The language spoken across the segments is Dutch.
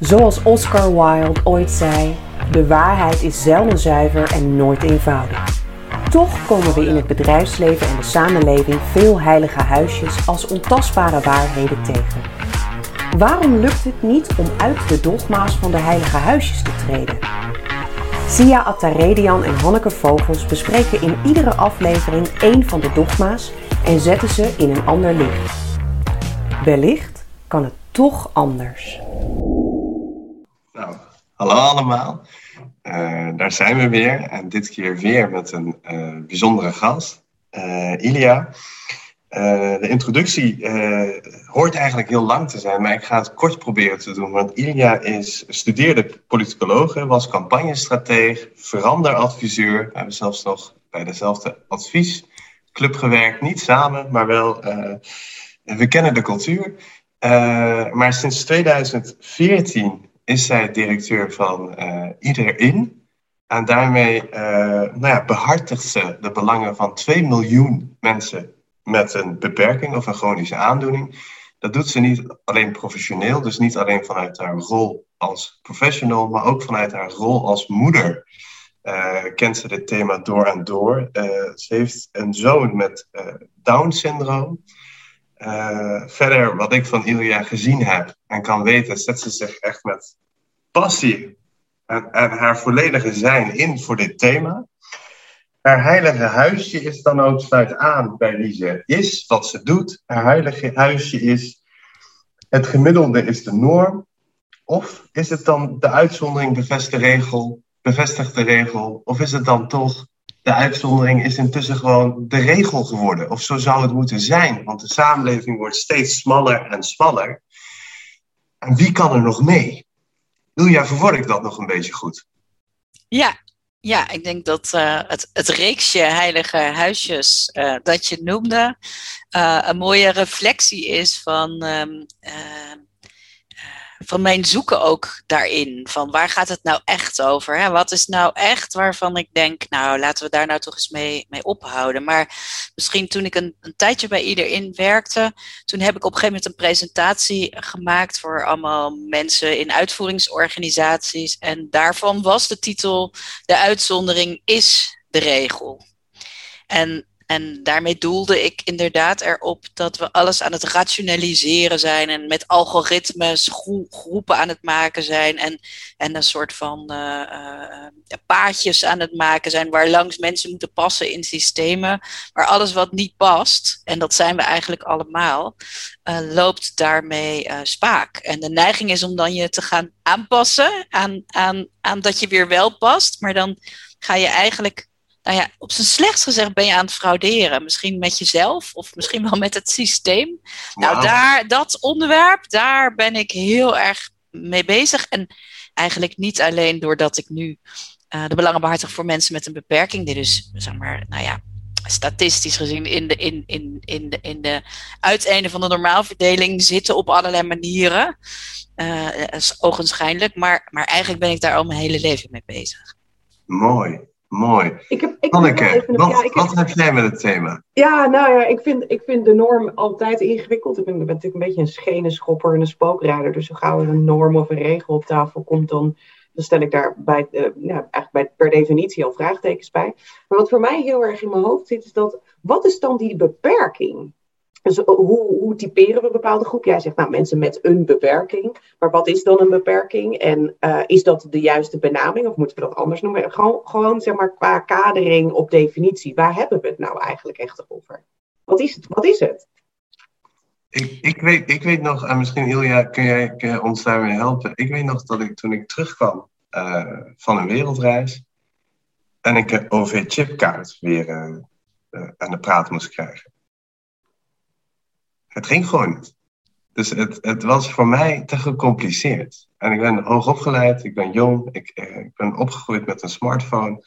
Zoals Oscar Wilde ooit zei: de waarheid is zelden zuiver en nooit eenvoudig. Toch komen we in het bedrijfsleven en de samenleving veel heilige huisjes als ontastbare waarheden tegen. Waarom lukt het niet om uit de dogma's van de heilige huisjes te treden? Sia Attaredian en Hanneke Vogels bespreken in iedere aflevering één van de dogma's en zetten ze in een ander licht. Wellicht kan het toch anders. Nou, hallo allemaal. Uh, daar zijn we weer. En dit keer weer met een uh, bijzondere gast, uh, Ilia. de introductie hoort eigenlijk heel lang te zijn, maar ik ga het kort proberen te doen. Want Ilia is, studeerde politicologe, was campagnestrateeg, veranderadviseur. We hebben zelfs nog bij dezelfde adviesclub gewerkt. Niet samen, maar wel. we kennen de cultuur. maar sinds 2014 is zij directeur van uh, Iedereen. En daarmee uh, nou ja, behartigt ze de belangen van 2 miljoen mensen met een beperking of een chronische aandoening. Dat doet ze niet alleen professioneel, dus niet alleen vanuit haar rol als professional, maar ook vanuit haar rol als moeder. Uh, kent ze dit thema door en door. ze heeft een zoon met Down-syndroom. Uh, verder, wat ik van Ilja gezien heb en kan weten, zet ze zich echt met passie en, haar volledige zijn in voor dit thema. Haar heilige huisje is dan ook sluit aan bij wie ze is, wat ze doet. Haar heilige huisje is het gemiddelde is de norm. Of is het dan de uitzondering bevestigt de regel, bevestigt de regel? Of is het dan toch de uitzondering is intussen gewoon de regel geworden. Of zo zou het moeten zijn, want de samenleving wordt steeds smaller en smaller. En wie kan er nog mee? Ilja, verwoord ik dat nog een beetje goed? Ja, ja, ik denk dat uh, het, het reeksje heilige huisjes uh, dat je noemde, uh, een mooie reflectie is van um, van mijn zoeken ook daarin. Van waar gaat het nou echt over? Hè? Wat is nou echt waarvan ik denk, nou laten we daar nou toch eens mee, mee ophouden. Maar misschien toen ik een, een tijdje bij iedereen werkte, toen heb ik op een gegeven moment een presentatie gemaakt voor allemaal mensen in uitvoeringsorganisaties. En daarvan was de titel De uitzondering is de regel. En en daarmee doelde ik inderdaad erop dat we alles aan het rationaliseren zijn en met algoritmes groepen aan het maken zijn en, en een soort van uh, paadjes aan het maken zijn waar langs mensen moeten passen in systemen. Maar alles wat niet past, en dat zijn we eigenlijk allemaal, uh, loopt daarmee spaak. En de neiging is om dan je te gaan aanpassen aan, aan, aan dat je weer wel past, maar dan ga je eigenlijk nou ja, op zijn slechtst gezegd ben je aan het frauderen. Misschien met jezelf of misschien wel met het systeem. Nou, daar, dat onderwerp, daar ben ik heel erg mee bezig. En eigenlijk niet alleen doordat ik nu uh, de belangen behartig voor mensen met een beperking, die dus, zeg maar, nou ja, statistisch gezien in de, in, in, in de, in de uiteinde van de normaalverdeling zitten op allerlei manieren. Uh, is ogenschijnlijk, maar, maar eigenlijk ben ik daar al mijn hele leven mee bezig. Mooi. Mooi. Ik heb, ik Anneke, wat, ja, wat heb, jij met het thema? Ja, nou ja, ik vind, ik vind de norm altijd ingewikkeld. Ik ben, natuurlijk een beetje een schenenschopper en een spookrijder. Dus zo gauw er een norm of een regel op tafel komt, dan, dan stel ik daar bij, uh, ja, eigenlijk bij, per definitie al vraagtekens bij. Maar wat voor mij heel erg in mijn hoofd zit, is dat, wat is dan die beperking? Dus hoe, hoe typeren we een bepaalde groep? Jij zegt nou mensen met een beperking. Maar wat is dan een beperking? En uh, is dat de juiste benaming? Of moeten we dat anders noemen? Gewoon, gewoon zeg maar qua kadering op definitie. Waar hebben we het nou eigenlijk echt over? Wat is het? Wat is het? Ik, ik, weet, ik weet nog, en misschien Ilja, kun jij, kun ons daarmee helpen? Ik weet nog dat ik toen ik terugkwam uh, van een wereldreis. en ik een OV-chipkaart weer aan de praat moest krijgen. Het ging gewoon niet. Dus het, het was voor mij te gecompliceerd. En ik ben hoogopgeleid, ik ben jong, ik, eh, ik ben opgegroeid met een smartphone.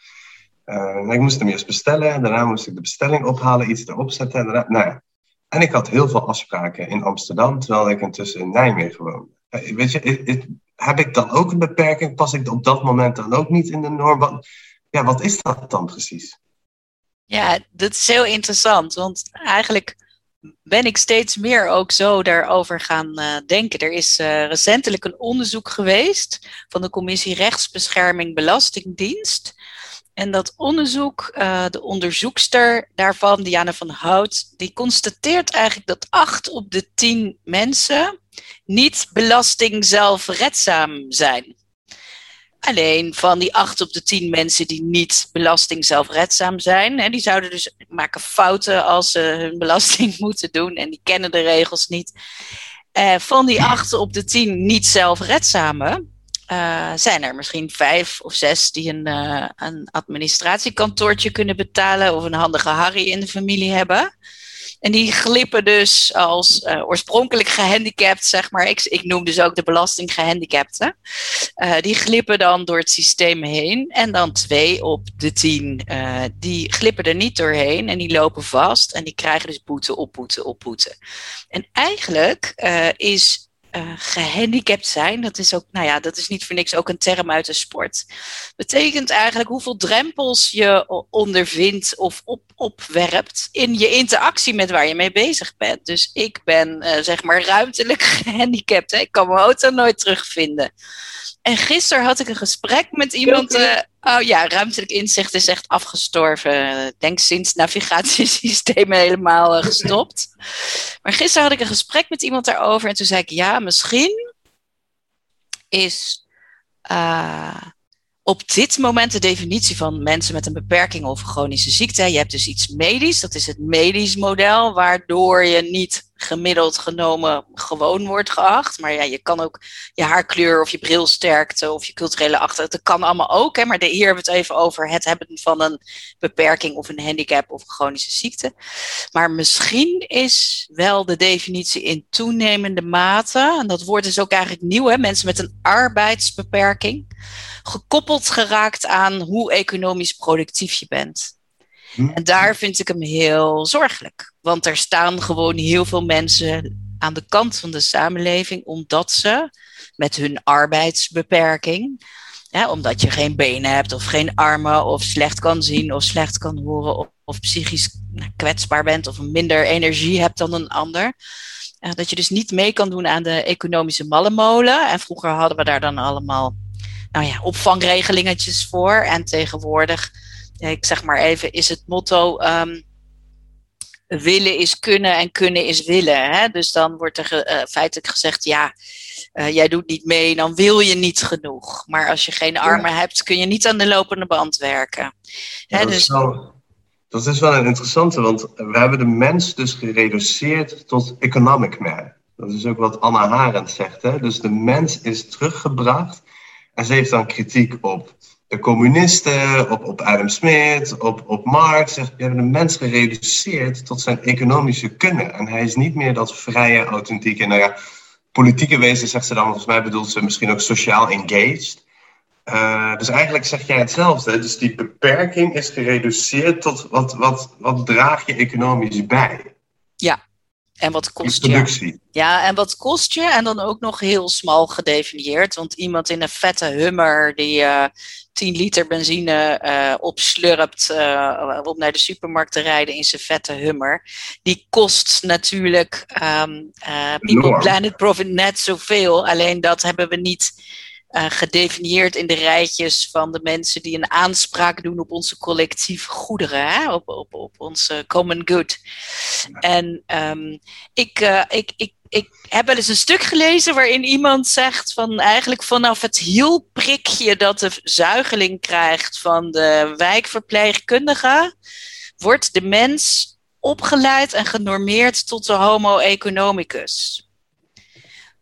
Uh, ik moest hem eerst bestellen, en daarna moest ik de bestelling ophalen, iets erop zetten. En, daarna, nou en ik had heel veel afspraken in Amsterdam, terwijl ik intussen in Nijmegen woonde. Uh, weet je, heb ik dan ook een beperking? Pas ik op dat moment dan ook niet in de norm? Ja, wat is dat dan precies? Ja, dat is heel interessant, want eigenlijk ben ik steeds meer ook zo daarover gaan uh, denken. Er is uh, recentelijk een onderzoek geweest van de Commissie Rechtsbescherming Belastingdienst. En dat onderzoek, uh, de onderzoekster daarvan, Diana van Hout, die constateert eigenlijk dat acht op de tien mensen niet belasting zelfredzaam zijn. Alleen van die acht op de tien mensen die niet belasting zelfredzaam zijn, hè, die zouden dus maken fouten als ze hun belasting moeten doen en die kennen de regels niet. Uh, van die acht op de tien niet zelfredzame uh, zijn er misschien vijf of zes die een, uh, een administratiekantoortje kunnen betalen of een handige Harry in de familie hebben. En die glippen dus als uh, oorspronkelijk gehandicapt, zeg maar. Ik, ik noem dus ook de belastinggehandicapten. Uh, die glippen dan door het systeem heen. En dan twee op de tien, uh, die glippen er niet doorheen. En die lopen vast. En die krijgen dus boete op boete op boete. En eigenlijk is uh, gehandicapt zijn. Dat is ook, nou ja, dat is niet voor niks ook een term uit de sport. Betekent eigenlijk hoeveel drempels je ondervindt of op, opwerpt in je interactie met waar je mee bezig bent. Dus ik ben uh, zeg maar ruimtelijk gehandicapt. Hè? Ik kan mijn auto nooit terugvinden. En gisteren had ik een gesprek met iemand. Uh, oh ja, ruimtelijk inzicht is echt afgestorven. Denk sinds navigatiesystemen helemaal uh, gestopt. Maar gisteren had ik een gesprek met iemand daarover. En toen zei ik: Ja, misschien is uh, op dit moment de definitie van mensen met een beperking of chronische ziekte. Je hebt dus iets medisch, dat is het medisch model, waardoor je niet gemiddeld genomen gewoon wordt geacht. Maar ja, je kan ook je haarkleur of je brilsterkte of je culturele achtergrond, dat kan allemaal ook. Hè? Maar de, hier hebben we het even over het hebben van een beperking of een handicap of een chronische ziekte. Maar misschien is wel de definitie in toenemende mate, en dat woord is ook eigenlijk nieuw, hè? mensen met een arbeidsbeperking, gekoppeld geraakt aan hoe economisch productief je bent. Hm. En daar vind ik hem heel zorgelijk. Want er staan gewoon heel veel mensen aan de kant van de samenleving omdat ze met hun arbeidsbeperking, omdat je geen benen hebt of geen armen of slecht kan zien of slecht kan horen of, psychisch nou, kwetsbaar bent of minder energie hebt dan een ander. dat je dus niet mee kan doen aan de economische mallenmolen. En vroeger hadden we daar dan allemaal nou ja, opvangregelingetjes voor. En tegenwoordig ik zeg maar even, is het motto um, willen is kunnen en kunnen is willen. Hè? Dus dan wordt er uh, feitelijk gezegd, ja, uh, jij doet niet mee, dan wil je niet genoeg. Maar als je geen armen ja. hebt, kun je niet aan de lopende band werken. Hè, dat, dus... is wel, dat is wel een interessante, want we hebben de mens dus gereduceerd tot economic man. Dat is ook wat Anna Harendt zegt. Hè? Dus de mens is teruggebracht en ze heeft dan kritiek op de communisten, op, op Adam Smith, op, op Marx. Die hebben de mens gereduceerd tot zijn economische kunnen. En hij is niet meer dat vrije, authentieke. Nou ja, politieke wezen zegt ze dan, volgens mij bedoelt ze misschien ook sociaal engaged. Uh, dus eigenlijk zeg jij hetzelfde. Dus die beperking is gereduceerd tot wat, wat, wat draag je economisch bij. Ja, en wat kost je? Ja, en wat kost je? En dan ook nog heel smal gedefinieerd. Want iemand in een vette hummer die uh, 10 liter benzine uh, opslurpt uh, om naar de supermarkt te rijden in zijn vette hummer. Die kost natuurlijk um, People Planet Profit net zoveel. Alleen dat hebben we niet uh, gedefinieerd in de rijtjes van de mensen die een aanspraak doen op onze collectieve goederen, hè? Op, op, op onze common good. En um, ik, uh, ik, ik, ik heb wel eens een stuk gelezen waarin iemand zegt van eigenlijk vanaf het hielprikje dat de zuigeling krijgt van de wijkverpleegkundige, wordt de mens opgeleid en genormeerd tot de homo economicus.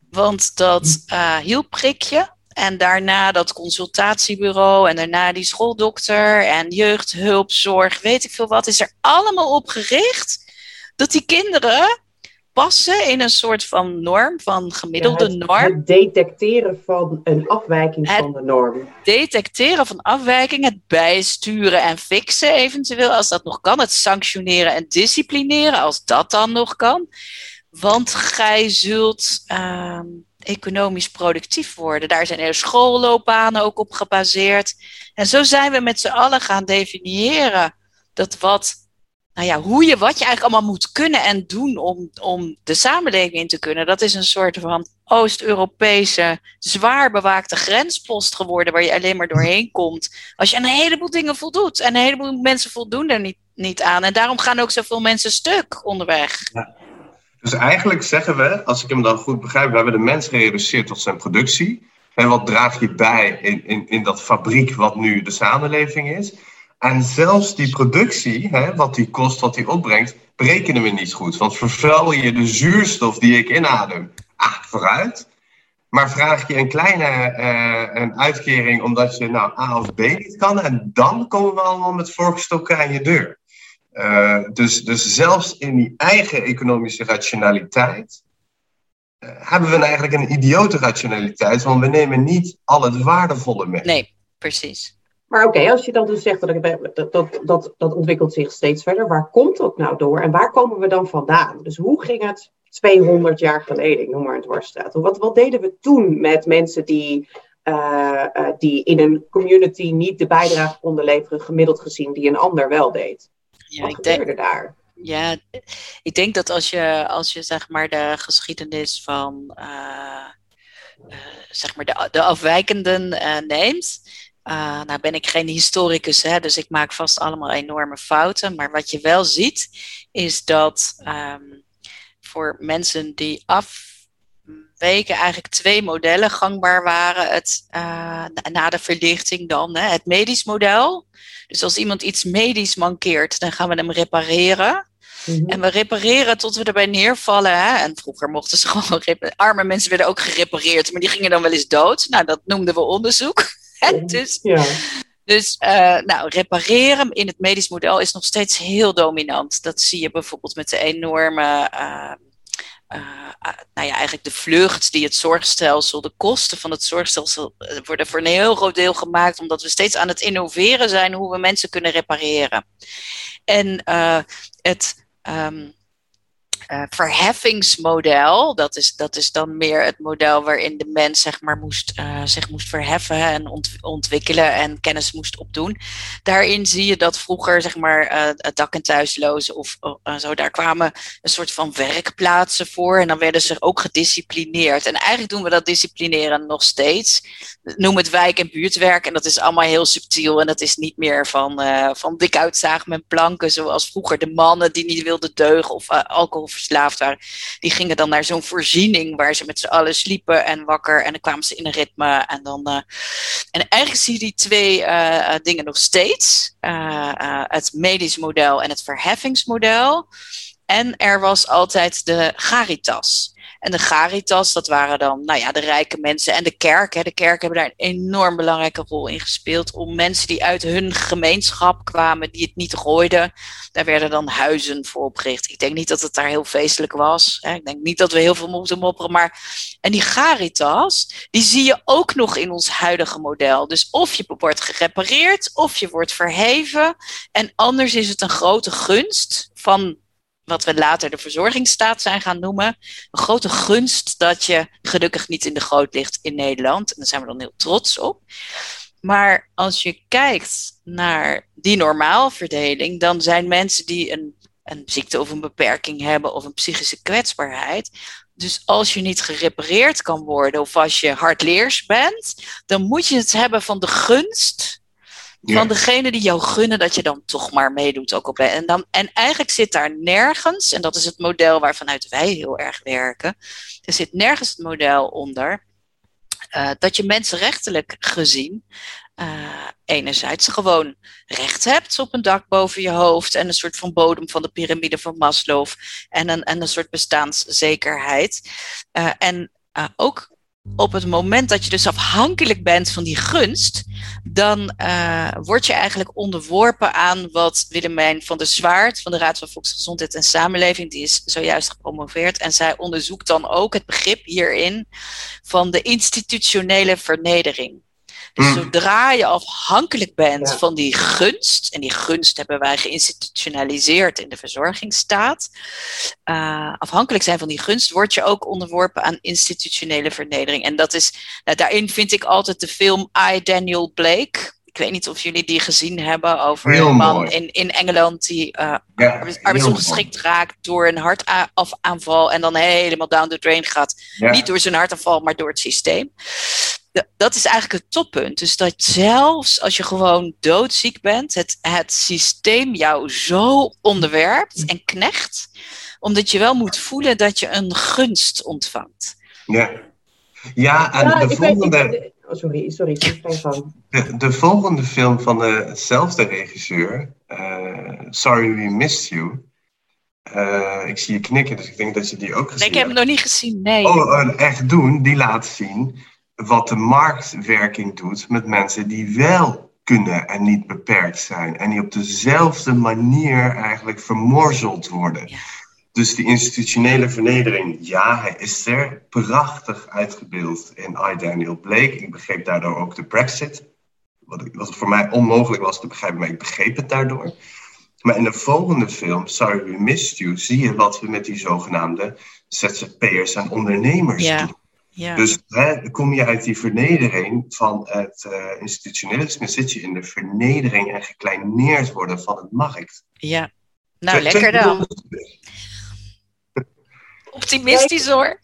Want dat uh, hielprikje, en daarna dat consultatiebureau en daarna die schooldokter en jeugdhulpzorg, weet ik veel wat, is er allemaal op gericht dat die kinderen passen in een soort van norm, van gemiddelde ja, het, norm. Het detecteren van een afwijking het van de norm. Detecteren van afwijking, het bijsturen en fixen eventueel, als dat nog kan. Het sanctioneren en disciplineren, als dat dan nog kan. Want gij zult. Uh, economisch productief worden. Daar zijn er schoolloopbanen ook op gebaseerd. En zo zijn we met z'n allen gaan definiëren dat wat nou ja, hoe je, wat je eigenlijk allemaal moet kunnen en doen om, om de samenleving in te kunnen. Dat is een soort van Oost-Europese, zwaar bewaakte grenspost geworden, waar je alleen maar doorheen komt. Als je een heleboel dingen voldoet. En een heleboel mensen voldoen er niet, niet aan. En daarom gaan ook zoveel mensen stuk onderweg. Dus eigenlijk zeggen we, als ik hem dan goed begrijp, we hebben de mens gereduceerd tot zijn productie. En wat draag je bij in, in, in dat fabriek wat nu de samenleving is? En zelfs die productie, hè, wat die kost, wat die opbrengt, berekenen we niet goed. Want vervuil je de zuurstof die ik inadem, ah, vooruit. Maar vraag je een kleine uh, een uitkering omdat je nou A of B niet kan, en dan komen we allemaal met voorgestokken aan je deur. Uh, dus, dus zelfs in die eigen economische rationaliteit uh, hebben we eigenlijk een idiote rationaliteit, want we nemen niet al het waardevolle mee. Nee, precies. Maar oké, als je dan dus zegt dat, dat, dat, dat, dat ontwikkelt zich steeds verder, waar komt dat nou door en waar komen we dan vandaan? Dus hoe ging het 200 jaar geleden, ik noem maar een dwarsstraat. Wat, wat deden we toen met mensen die, uh, uh, die in een community niet de bijdrage konden leveren, gemiddeld gezien, die een ander wel deed? Ja, wat ik gebeurde denk, daar? Ja, ik denk dat als je, als je zeg maar de geschiedenis van uh, zeg maar de, de afwijkenden neemt, uh, nou ben ik geen historicus, hè, dus ik maak vast allemaal enorme fouten. Maar wat je wel ziet, is dat um, voor mensen die afweken eigenlijk twee modellen gangbaar waren. Het, na de verlichting dan hè, het medisch model. Dus als iemand iets medisch mankeert, dan gaan we hem repareren. Mm-hmm. En we repareren tot we erbij neervallen. Hè? En vroeger mochten ze gewoon. Arme mensen werden ook gerepareerd, maar die gingen dan wel eens dood. Nou, dat noemden we onderzoek. dus ja. dus uh, nou, repareren in het medisch model is nog steeds heel dominant. Dat zie je bijvoorbeeld met de enorme. Uh, uh, nou ja, eigenlijk de vlucht die het zorgstelsel, de kosten van het zorgstelsel worden voor een heel groot deel gemaakt, omdat we steeds aan het innoveren zijn hoe we mensen kunnen repareren. En het um, uh, verheffingsmodel. Dat is, dat is dan meer het model waarin de mens zeg maar, moest, uh, zich moest verheffen en ont ontwikkelen en kennis moest opdoen. Daarin zie je dat vroeger zeg maar, uh, dak- en thuislozen of zo, daar kwamen een soort van werkplaatsen voor. En dan werden ze ook gedisciplineerd. En eigenlijk doen we dat disciplineren nog steeds. Noem het wijk- en buurtwerk. En dat is allemaal heel subtiel. En dat is niet meer van, van dik uitzagen met planken, zoals vroeger de mannen die niet wilden deugen of alcohol verslaafd waren, die gingen dan naar zo'n voorziening waar ze met z'n allen sliepen en wakker en dan kwamen ze in een ritme. En, dan, uh, en eigenlijk zie je die twee uh, dingen nog steeds. Het medisch model en het verheffingsmodel. En er was altijd de Garitas. En de Garitas, dat waren dan nou ja, de rijke mensen en de kerk. Hè. De kerk hebben daar een enorm belangrijke rol in gespeeld. Om mensen die uit hun gemeenschap kwamen, die het niet gooiden. Daar werden dan huizen voor opgericht. Ik denk niet dat het daar heel feestelijk was. Hè. Ik denk niet dat we heel veel moeten mopperen. Maar... En die Garitas, die zie je ook nog in ons huidige model. Dus of je wordt gerepareerd, of je wordt verheven. En anders is het een grote gunst van wat we later de verzorgingsstaat zijn gaan noemen. Een grote gunst dat je gelukkig niet in de goot ligt in Nederland. En daar zijn we dan heel trots op. Maar als je kijkt naar die normaalverdeling, dan zijn mensen die een, een ziekte of een beperking hebben of een psychische kwetsbaarheid. Dus als je niet gerepareerd kan worden of als je hardleers bent, dan moet je het hebben van de gunst van degene die jou gunnen dat je dan toch maar meedoet. Ook op, en, dan, en eigenlijk zit daar nergens, en dat is het model waarvanuit wij heel erg werken, er zit nergens het model onder uh, dat je mensenrechtelijk gezien uh, enerzijds gewoon recht hebt op een dak boven je hoofd en een soort van bodem van de piramide van Maslow en een, en een soort bestaanszekerheid. Uh, en ook op het moment dat je dus afhankelijk bent van die gunst, dan uh, word je eigenlijk onderworpen aan wat Willemijn van der Zwaard van de Raad van Volksgezondheid en Samenleving, die is zojuist gepromoveerd, en zij onderzoekt dan ook het begrip hierin van de institutionele vernedering. Dus mm. zodra je afhankelijk bent van die gunst, en die gunst hebben wij geïnstitutionaliseerd in de verzorgingsstaat, uh, afhankelijk zijn van die gunst, word je ook onderworpen aan institutionele vernedering. En dat is, nou, daarin vind ik altijd de film I, Daniel Blake. ik weet niet of jullie die gezien hebben over Heel een man mooi. in, in Engeland die eh Ja, arbeidsongeschikt raakt door een hartaanval en dan helemaal down the drain gaat. Ja. Niet door zijn hartaanval, maar door het systeem. Dat is eigenlijk het toppunt. Dus dat zelfs als je gewoon doodziek bent, het, het systeem jou zo onderwerpt en knecht, omdat je wel moet voelen dat je een gunst ontvangt. Ja. Ja, en Ja, de, volgende, oh, sorry, sorry, gang. de, de volgende film van dezelfde regisseur, eh, Sorry We Missed You. Eh, ik zie je knikken, dus ik denk dat je die ook gezien Nee, ik heb hem hebt. nog niet gezien. Nee. Oh, echt doen, die laat zien wat de marktwerking doet met mensen die wel kunnen en niet beperkt zijn. En die op dezelfde manier eigenlijk vermorzeld worden. Ja. Dus die institutionele vernedering, ja, hij is er prachtig uitgebeeld in I, Daniel Blake. Ik begreep daardoor ook de Brexit. Wat, ik- wat voor mij onmogelijk was te begrijpen, maar ik begreep het daardoor. Maar in de volgende film, Sorry We Missed You, zie je wat we met die zogenaamde ZZP'ers en ondernemers Ja. doen. Ja. Dus hè, kom je uit die vernedering van het eh, institutionalisme, zit je in de vernedering en gekleineerd worden van het markt. ja. Nou, Twee- lekker twee dan. Optimistisch hoor.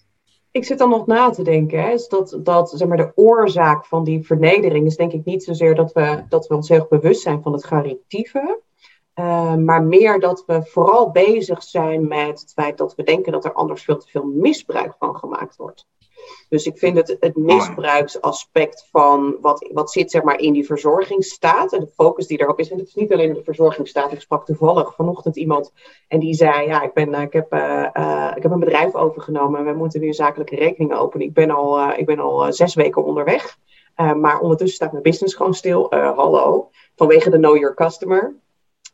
Ik zit dan nog na te denken. Hè, is dat, dat zeg maar, de oorzaak van die vernedering is denk ik niet zozeer dat we, dat we ons heel bewust zijn van het garritieve. eh, maar meer dat we vooral bezig zijn met het feit dat we denken dat er anders veel te veel misbruik van gemaakt wordt. Dus ik vind het, het misbruiksaspect van wat, wat zit zeg maar, in die verzorgingsstaat en de focus die erop is. En het is niet alleen de verzorgingsstaat. Ik sprak toevallig vanochtend iemand en die zei: Ja, ik, ben, eh, ik, heb, eh, eh, ik heb een bedrijf overgenomen en we moeten nu zakelijke rekening openen. Ik ben al, ik ben al zes weken onderweg. Maar ondertussen staat mijn business gewoon stil. Hallo. Vanwege de Know Your Customer.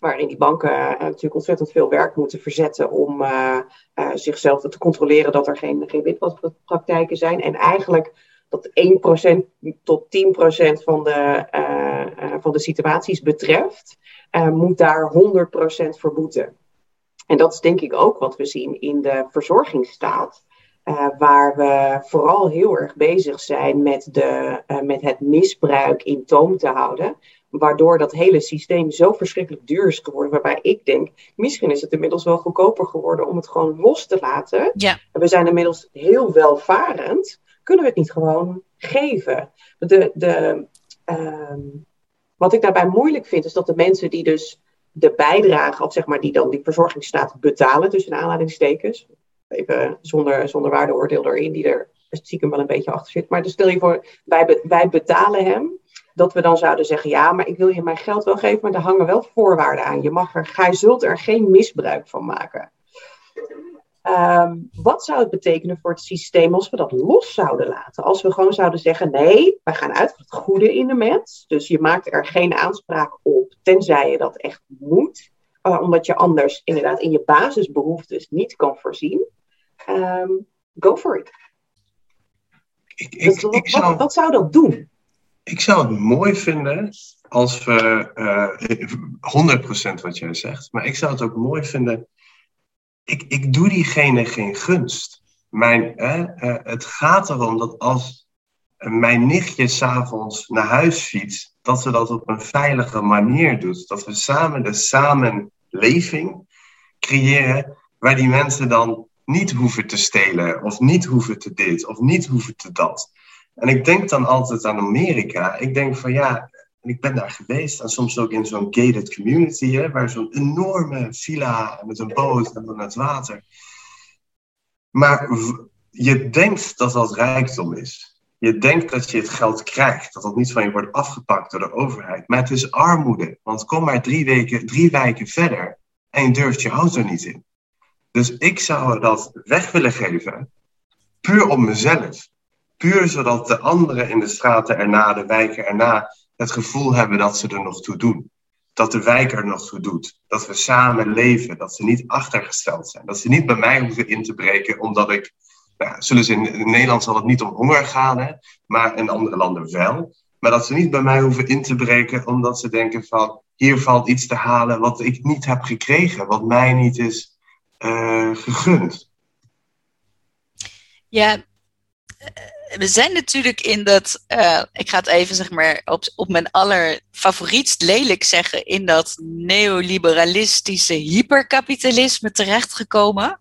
Waarin die banken eh, natuurlijk ontzettend veel werk moeten verzetten om eh, eh, zichzelf te controleren dat er geen, geen witwaspraktijken zijn. En eigenlijk dat 1% tot 10% van de, van de situaties betreft, moet daar 100% voor boeten. En dat is denk ik ook wat we zien in de verzorgingsstaat. waar we vooral heel erg bezig zijn met, de, met het misbruik in toom te houden. Waardoor dat hele systeem zo verschrikkelijk duur is geworden. Waarbij ik denk, misschien is het inmiddels wel goedkoper geworden om het gewoon los te laten. Ja. We zijn inmiddels heel welvarend. Kunnen we het niet gewoon geven? De, de, ehm, wat ik daarbij moeilijk vind, is dat de mensen die dus de bijdrage, of zeg maar die dan die verzorgingsstaat betalen, tussen aanhalingstekens, even zonder, zonder waardeoordeel erin, die er stiekem wel een beetje achter zit. Maar dus stel je voor, wij, wij betalen hem, dat we dan zouden zeggen, ja, maar ik wil je mijn geld wel geven, maar daar hangen wel voorwaarden aan. Je, mag er, gij zult er geen misbruik van maken. Ehm, wat zou het betekenen voor het systeem als we dat los zouden laten? Als we gewoon zouden zeggen: nee, wij gaan uit van het goede in de mens. Dus je maakt er geen aanspraak op, tenzij je dat echt moet. Uh, omdat je anders inderdaad in je basisbehoeftes niet kan voorzien. Um, go for it. Ik, ik, dus wat, ik zou, wat, wat, zou dat doen? Ik zou het mooi vinden als we, uh, 100% wat jij zegt, maar ik zou het ook mooi vinden ik, ik doe diegene geen gunst. Mijn, eh, het gaat erom dat als mijn nichtje s'avonds naar huis fietst, dat ze dat op een veilige manier doet. Dat we samen de samenleving creëren waar die mensen dan niet hoeven te stelen, of niet hoeven te dit, of niet hoeven te dat. En ik denk dan altijd aan Amerika. Ik denk van ja, ik ben daar geweest en soms ook in zo'n gated community, hè, waar zo'n enorme villa met een boot en dan het water. Maar je denkt dat dat rijkdom is. Je denkt dat je het geld krijgt, dat dat niet van je wordt afgepakt door de overheid. Maar het is armoede, want kom maar drie, weken, drie wijken verder en je durft je auto niet in. Dus ik zou dat weg willen geven, puur om mezelf. Puur zodat de anderen in de straten erna, de wijken erna, het gevoel hebben dat ze er nog toe doen. Dat de wijk er nog toe doet. Dat we samen leven. Dat ze niet achtergesteld zijn. Dat ze niet bij mij hoeven in te breken omdat ik. Nou, zullen ze in, Nederland zal het niet om honger gaan, hè, maar in andere landen wel. Maar dat ze niet bij mij hoeven in te breken omdat ze denken van hier valt iets te halen wat ik niet heb gekregen, wat mij niet is uh, gegund. Ja, we zijn natuurlijk in dat, uh, ik ga het even zeg maar op, op mijn allerfavorietst lelijk zeggen, in dat neoliberalistische hyperkapitalisme terechtgekomen.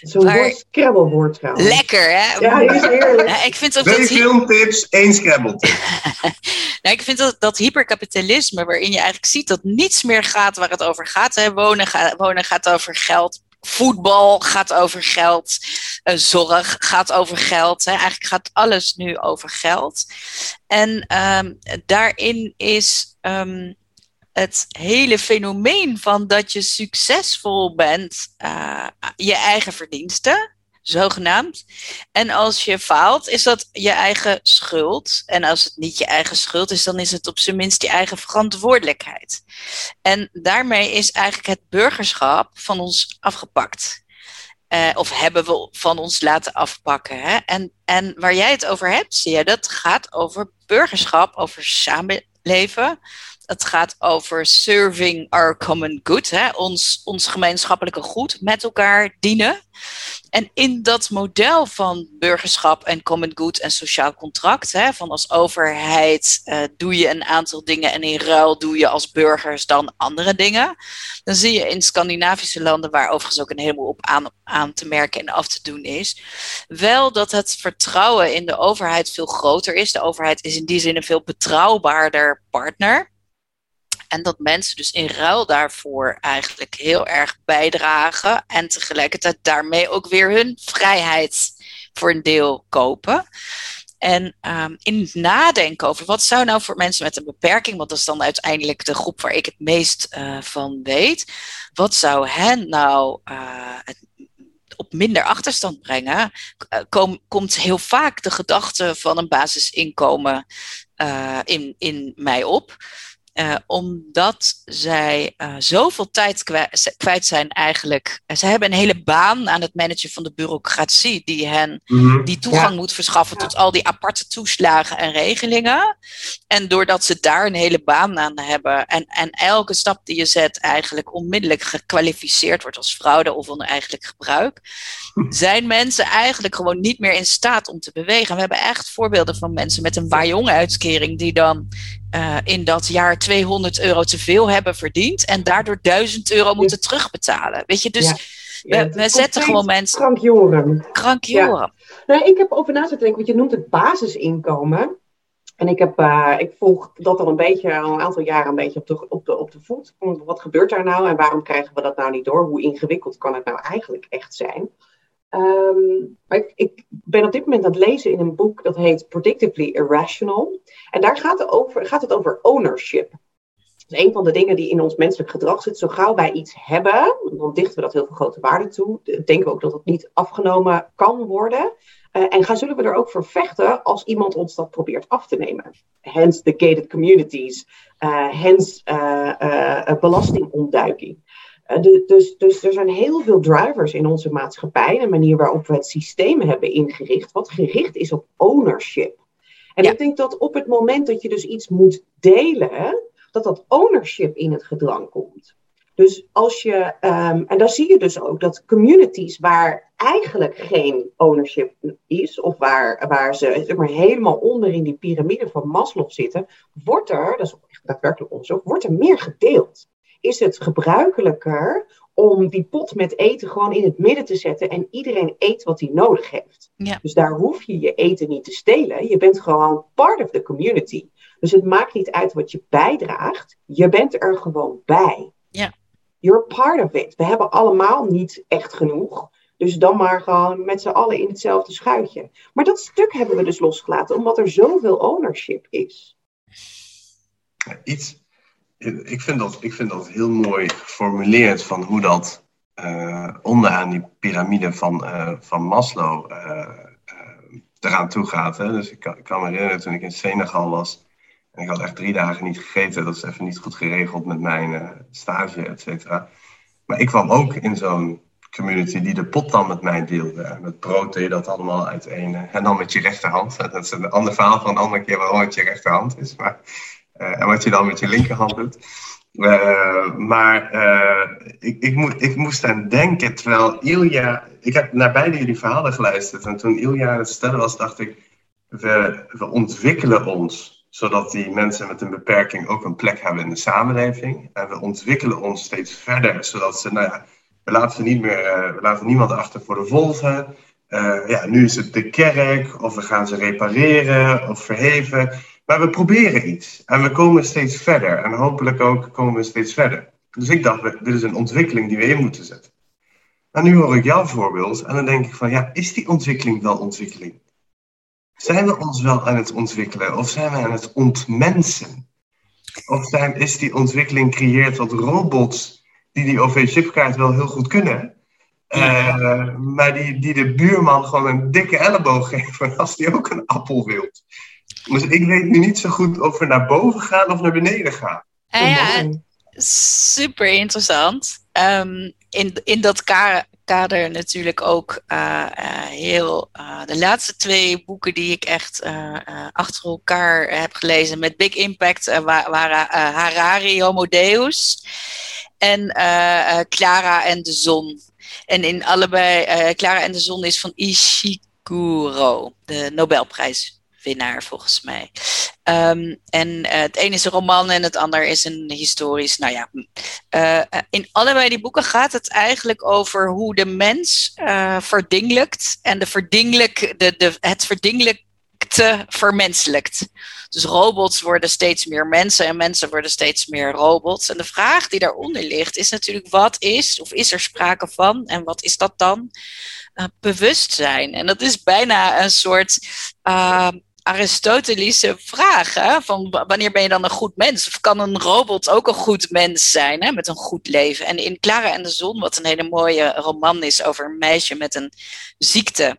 Zo'n maar... scrabblewoord trouwens. Lekker, hè? Ja, is heerlijk. Ja, ik vind ook Twee dat filmtips, één scrabble nou, ik vind dat, dat hyperkapitalisme, waarin je eigenlijk ziet dat niets meer gaat waar het over gaat. Hè? Wonen, ga, wonen gaat over geld, voetbal gaat over geld, uh, zorg gaat over geld. Hè. Eigenlijk gaat alles nu over geld. En um, daarin is um, het hele fenomeen van dat je succesvol bent, uh, je eigen verdiensten zogenaamd. En als je faalt, is dat je eigen schuld. En als het niet je eigen schuld is, dan is het op zijn minst je eigen verantwoordelijkheid. En daarmee is eigenlijk het burgerschap van ons afgepakt. Uh, of hebben we van ons laten afpakken. Hè? En, en waar jij het over hebt, zie je, dat gaat over burgerschap, over samenleven. Het gaat over serving our common good, hè? Ons, ons gemeenschappelijke goed met elkaar dienen. En in dat model van burgerschap en common good en sociaal contract, hè, van als overheid uh, doe je een aantal dingen en in ruil doe je als burgers dan andere dingen, dan zie je in Scandinavische landen, waar overigens ook een heleboel op aan te merken en af te doen is, wel dat het vertrouwen in de overheid veel groter is. De overheid is in die zin een veel betrouwbaarder partner. En dat mensen dus in ruil daarvoor eigenlijk heel erg bijdragen en tegelijkertijd daarmee ook weer hun vrijheid voor een deel kopen. En um, in het nadenken over wat zou nou voor mensen met een beperking, want dat is dan uiteindelijk de groep waar ik het meest uh, van weet, wat zou hen nou uh, op minder achterstand brengen, kom, komt heel vaak de gedachte van een basisinkomen in, in mij op. Uh, omdat zij uh, zoveel tijd kwijt zijn eigenlijk. Ze hebben een hele baan aan het managen van de bureaucratie die hen mm-hmm. die toegang ja. moet verschaffen tot al die aparte toeslagen en regelingen. En doordat ze daar een hele baan aan hebben en, en elke stap die je zet eigenlijk onmiddellijk gekwalificeerd wordt als fraude of oneigenlijk gebruik, zijn mensen eigenlijk gewoon niet meer in staat om te bewegen. We hebben echt voorbeelden van mensen met een Wajong-uitkering die dan uh, in dat jaar 200 euro te veel hebben verdiend en daardoor 1000 euro moeten terugbetalen. Weet je, dus ja. Ja, we, we zetten gewoon mensen. Krankjoren. Krankjoren. Ja. Nou, ik heb over na te denken, want je noemt het basisinkomen. En ik, heb, uh, ik volg dat al een beetje, al een aantal jaren een beetje op de, op, de, op de voet. Wat gebeurt daar nou en waarom krijgen we dat nou niet door? Hoe ingewikkeld kan het nou eigenlijk echt zijn? Maar ik, ik, ben op dit moment aan het lezen in een boek dat heet Predictably Irrational. En daar gaat het over, gaat het over ownership. Een van de dingen die in ons menselijk gedrag zit. Zo gauw wij iets hebben, dan dichten we dat heel veel grote waarde toe. Denken we ook dat het niet afgenomen kan worden. Uh, en gaan zullen we er ook voor vechten als iemand ons dat probeert af te nemen. Hence the gated communities. Uh, hence uh, belastingontduiking. De, dus, dus er zijn heel veel drivers in onze maatschappij. De manier waarop we het systeem hebben ingericht. Wat gericht is op ownership. En ja. ik denk dat op het moment dat je dus iets moet delen, dat dat ownership in het gedrang komt. Dus als je, um, en dan zie je dus ook dat communities waar eigenlijk geen ownership is, of waar, waar ze zeg maar, helemaal onder in die piramide van Maslow zitten, wordt er, dat is echt daadwerkelijk onderzoek, wordt er meer gedeeld. Is het gebruikelijker om die pot met eten gewoon in het midden te zetten en iedereen eet wat hij nodig heeft. Ja. Dus daar hoef je je eten niet te stelen. Je bent gewoon part of the community. Dus het maakt niet uit wat je bijdraagt. Je bent er gewoon bij. Ja. You're part of it. We hebben allemaal niet echt genoeg. Dus dan maar gewoon met z'n allen in hetzelfde schuitje. Maar dat stuk hebben we dus losgelaten, omdat er zoveel ownership is. Iets ik vind, dat, ik vind dat heel mooi geformuleerd van hoe dat uh, onderaan die piramide van, uh, van Maslow uh, eraan toe gaat. Hè? Dus ik kan, ik kan, me herinneren toen ik in Senegal was en ik had echt drie dagen niet gegeten. Dat is even niet goed geregeld met mijn stage, et cetera. Maar ik kwam ook in zo'n community die de pot dan met mij deelde. Met brood deed je dat allemaal uiteen. En dan met je rechterhand. Dat is een ander verhaal van een andere keer waarom het je rechterhand is. Maar en wat je dan met je linkerhand doet. Uh, maar uh, ik, ik, ik, moest aan denken, terwijl Ilja... Ik heb naar beide jullie verhalen geluisterd. En toen Ilja het stellen was, dacht ik... we, we ontwikkelen ons zodat die mensen met een beperking ook een plek hebben in de samenleving. En we ontwikkelen ons steeds verder, zodat ze, nou ja, we laten, niet meer, we laten niemand achter voor de volgen. Ja, nu is het de kerk, of we gaan ze repareren of verheven. Maar we proberen iets en we komen steeds verder. En hopelijk ook komen we steeds verder. Dus ik dacht, dit is een ontwikkeling die we in moeten zetten. En nu hoor ik jouw voorbeeld en dan denk ik van, ja, is die ontwikkeling wel ontwikkeling? Zijn we ons wel aan het ontwikkelen of zijn we aan het ontmensen? Of zijn, is die ontwikkeling creëerd tot robots die die OV-chipkaart wel heel goed kunnen, uh, maar die, die de buurman gewoon een dikke elleboog geven als die ook een appel wil. Dus ik weet nu niet zo goed of we naar boven gaan of naar beneden gaan. Ah, ja, super interessant. Um, in, in dat kader natuurlijk ook uh, uh, heel. Uh, de laatste twee boeken die ik echt achter elkaar heb gelezen met big impact waren Harari, Homo Deus en Clara en de Zon. En in allebei, Clara en de Zon is van Ishiguro, de Nobelprijs volgens mij. Um, en uh, het een is een roman en het ander is een historisch. Nou ja, uh, in allebei die boeken gaat het eigenlijk over hoe de mens uh, en de verdinglijk, de, de, het verdinglijkte vermenselijkt. Dus robots worden steeds meer mensen en mensen worden steeds meer robots. En de vraag die daaronder ligt is natuurlijk wat is, of is er sprake van en wat is dat dan? bewustzijn. En dat is bijna een soort uh, Aristotelische vraag. Van wanneer ben je dan een goed mens? Of kan een robot ook een goed mens zijn hè? met een goed leven? En in Clara en de Zon, wat een hele mooie roman is over een meisje met een ziekte.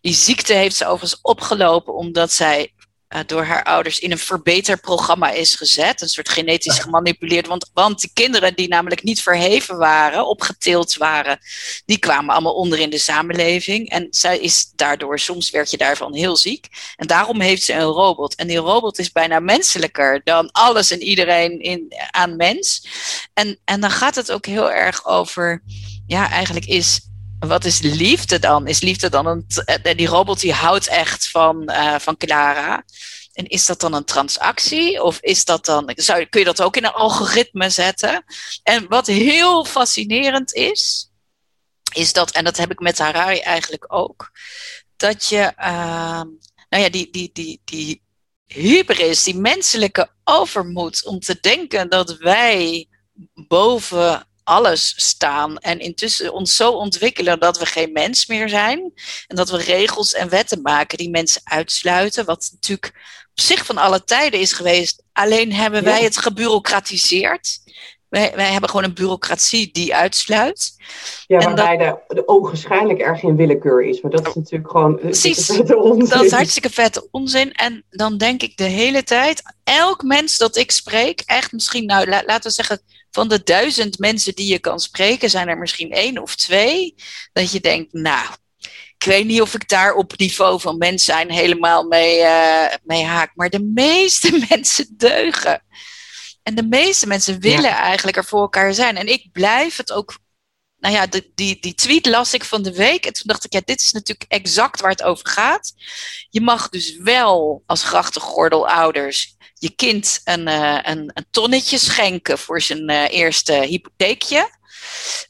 Die ziekte heeft ze overigens opgelopen omdat zij uh, door haar ouders in een verbeterprogramma is gezet. Een soort genetisch gemanipuleerd. Want, want die kinderen die namelijk niet verheven waren, opgetild waren, die kwamen allemaal onder in de samenleving. En zij is daardoor, soms werd je daarvan heel ziek. En daarom heeft ze een robot. En die robot is bijna menselijker dan alles en iedereen in, aan mens. En, en dan gaat het ook heel erg over, ja, eigenlijk is wat is liefde dan? Is liefde dan een. Eh, die robot die houdt echt van, uh, van Clara. En is dat dan een transactie? Of is dat dan. Zou, kun je dat ook in een algoritme zetten? En wat heel fascinerend is, is dat, en dat heb ik met Harari eigenlijk ook, dat je. Uh, nou ja, die, die, die, die hubris, die menselijke overmoed om te denken dat wij boven alles staan en intussen ons zo ontwikkelen dat we geen mens meer zijn en dat we regels en wetten maken die mensen uitsluiten, wat natuurlijk op zich van alle tijden is geweest. Alleen hebben wij het gebureaucratiseerd. Wij, wij hebben gewoon een bureaucratie die uitsluit. Ja, waarbij dat, de, de ogenschijnlijk erg geen willekeur is. Maar dat is natuurlijk gewoon. Precies, dat is hartstikke vette onzin. En dan denk ik de hele tijd, elk mens dat ik spreek, echt misschien, nou laten we zeggen, van de duizend mensen die je kan spreken, zijn er misschien één of twee. Dat je denkt, nou, ik weet niet of ik daar op het niveau van mens zijn helemaal mee, uh, mee haak. Maar de meeste mensen deugen. En de meeste mensen willen eigenlijk er voor elkaar zijn. En ik blijf het ook. Nou ja, die, die, tweet las ik van de week. En toen dacht ik, ja, dit is natuurlijk exact waar het over gaat. Je mag dus wel als grachtengordelouders je kind een, uh, een, een, tonnetje schenken voor zijn uh, eerste hypotheekje.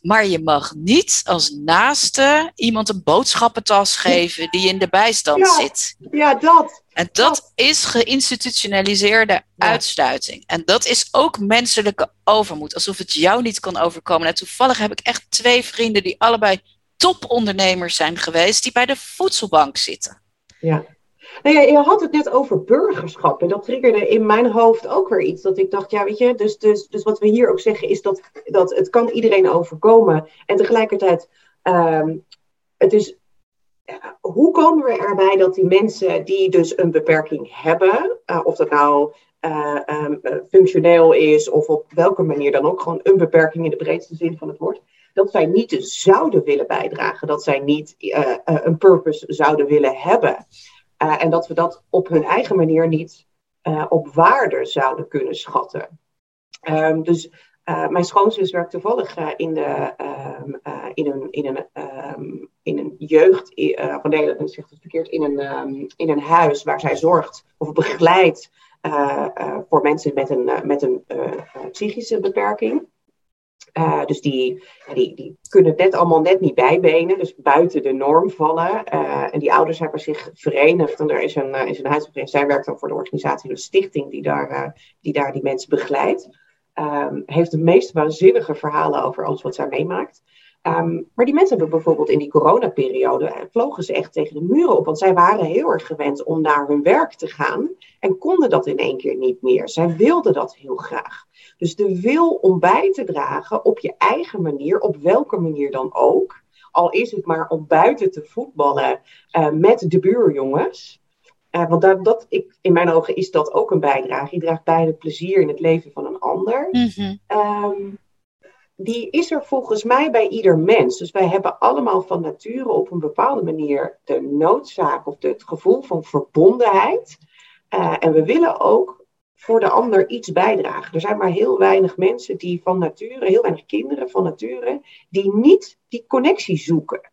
Maar je mag niet als naaste iemand een boodschappentas geven die in de bijstand zit. Ja, dat. En dat is geïnstitutionaliseerde uitsluiting. En dat is ook menselijke overmoed. Alsof het jou niet kan overkomen. En toevallig heb ik echt twee vrienden die allebei topondernemers zijn geweest, die bij de voedselbank zitten. Ja. Nou ja, je had het net over burgerschap. En dat triggerde in mijn hoofd ook weer iets. Dat ik dacht, ja, weet je, dus, dus, dus wat we hier ook zeggen is dat, dat het kan iedereen overkomen. En tegelijkertijd, um, het is, hoe komen we erbij dat die mensen die dus een beperking hebben, uh, of dat nou uh, um, functioneel is of op welke manier dan ook, gewoon een beperking in de breedste zin van het woord, dat zij niet zouden willen bijdragen, dat zij niet een purpose zouden willen hebben. Uh, en dat we dat op hun eigen manier niet uh, op waarde zouden kunnen schatten. Um, dus Uh, mijn schoonzus werkt toevallig uh, in, de, ehm, uh, in, een, in, een, ehm, in een jeugd, van nee, ik zeg het verkeerd, in een, in een huis waar zij zorgt of begeleidt voor mensen met een, met een psychische beperking. Uh, dus die, die, die kunnen net allemaal net niet bijbenen, dus buiten de norm vallen. Uh, en die ouders hebben zich verenigd en er is een, uh, is een huisvereniging. Zij werkt dan voor de organisatie, de stichting die daar die, daar die mensen begeleidt. Um, heeft de meest waanzinnige verhalen over alles wat zij meemaakt. Um, maar die mensen hebben bijvoorbeeld in die coronaperiode, vlogen ze echt tegen de muren op. Want zij waren heel erg gewend om naar hun werk te gaan en konden dat in één keer niet meer. Zij wilden dat heel graag. Dus de wil om bij te dragen op je eigen manier, op welke manier dan ook. Al is het maar om buiten te voetballen uh, met de buurjongens. Uh, want dat, dat, ik, in mijn ogen is dat ook een bijdrage. Je draagt bij het plezier in het leven van een ander. Um, die is er volgens mij bij ieder mens. Dus wij hebben allemaal van nature op een bepaalde manier de noodzaak of het gevoel van verbondenheid. Uh, en we willen ook voor de ander iets bijdragen. Er zijn maar heel weinig mensen die van nature, heel weinig kinderen van nature, die niet die connectie zoeken.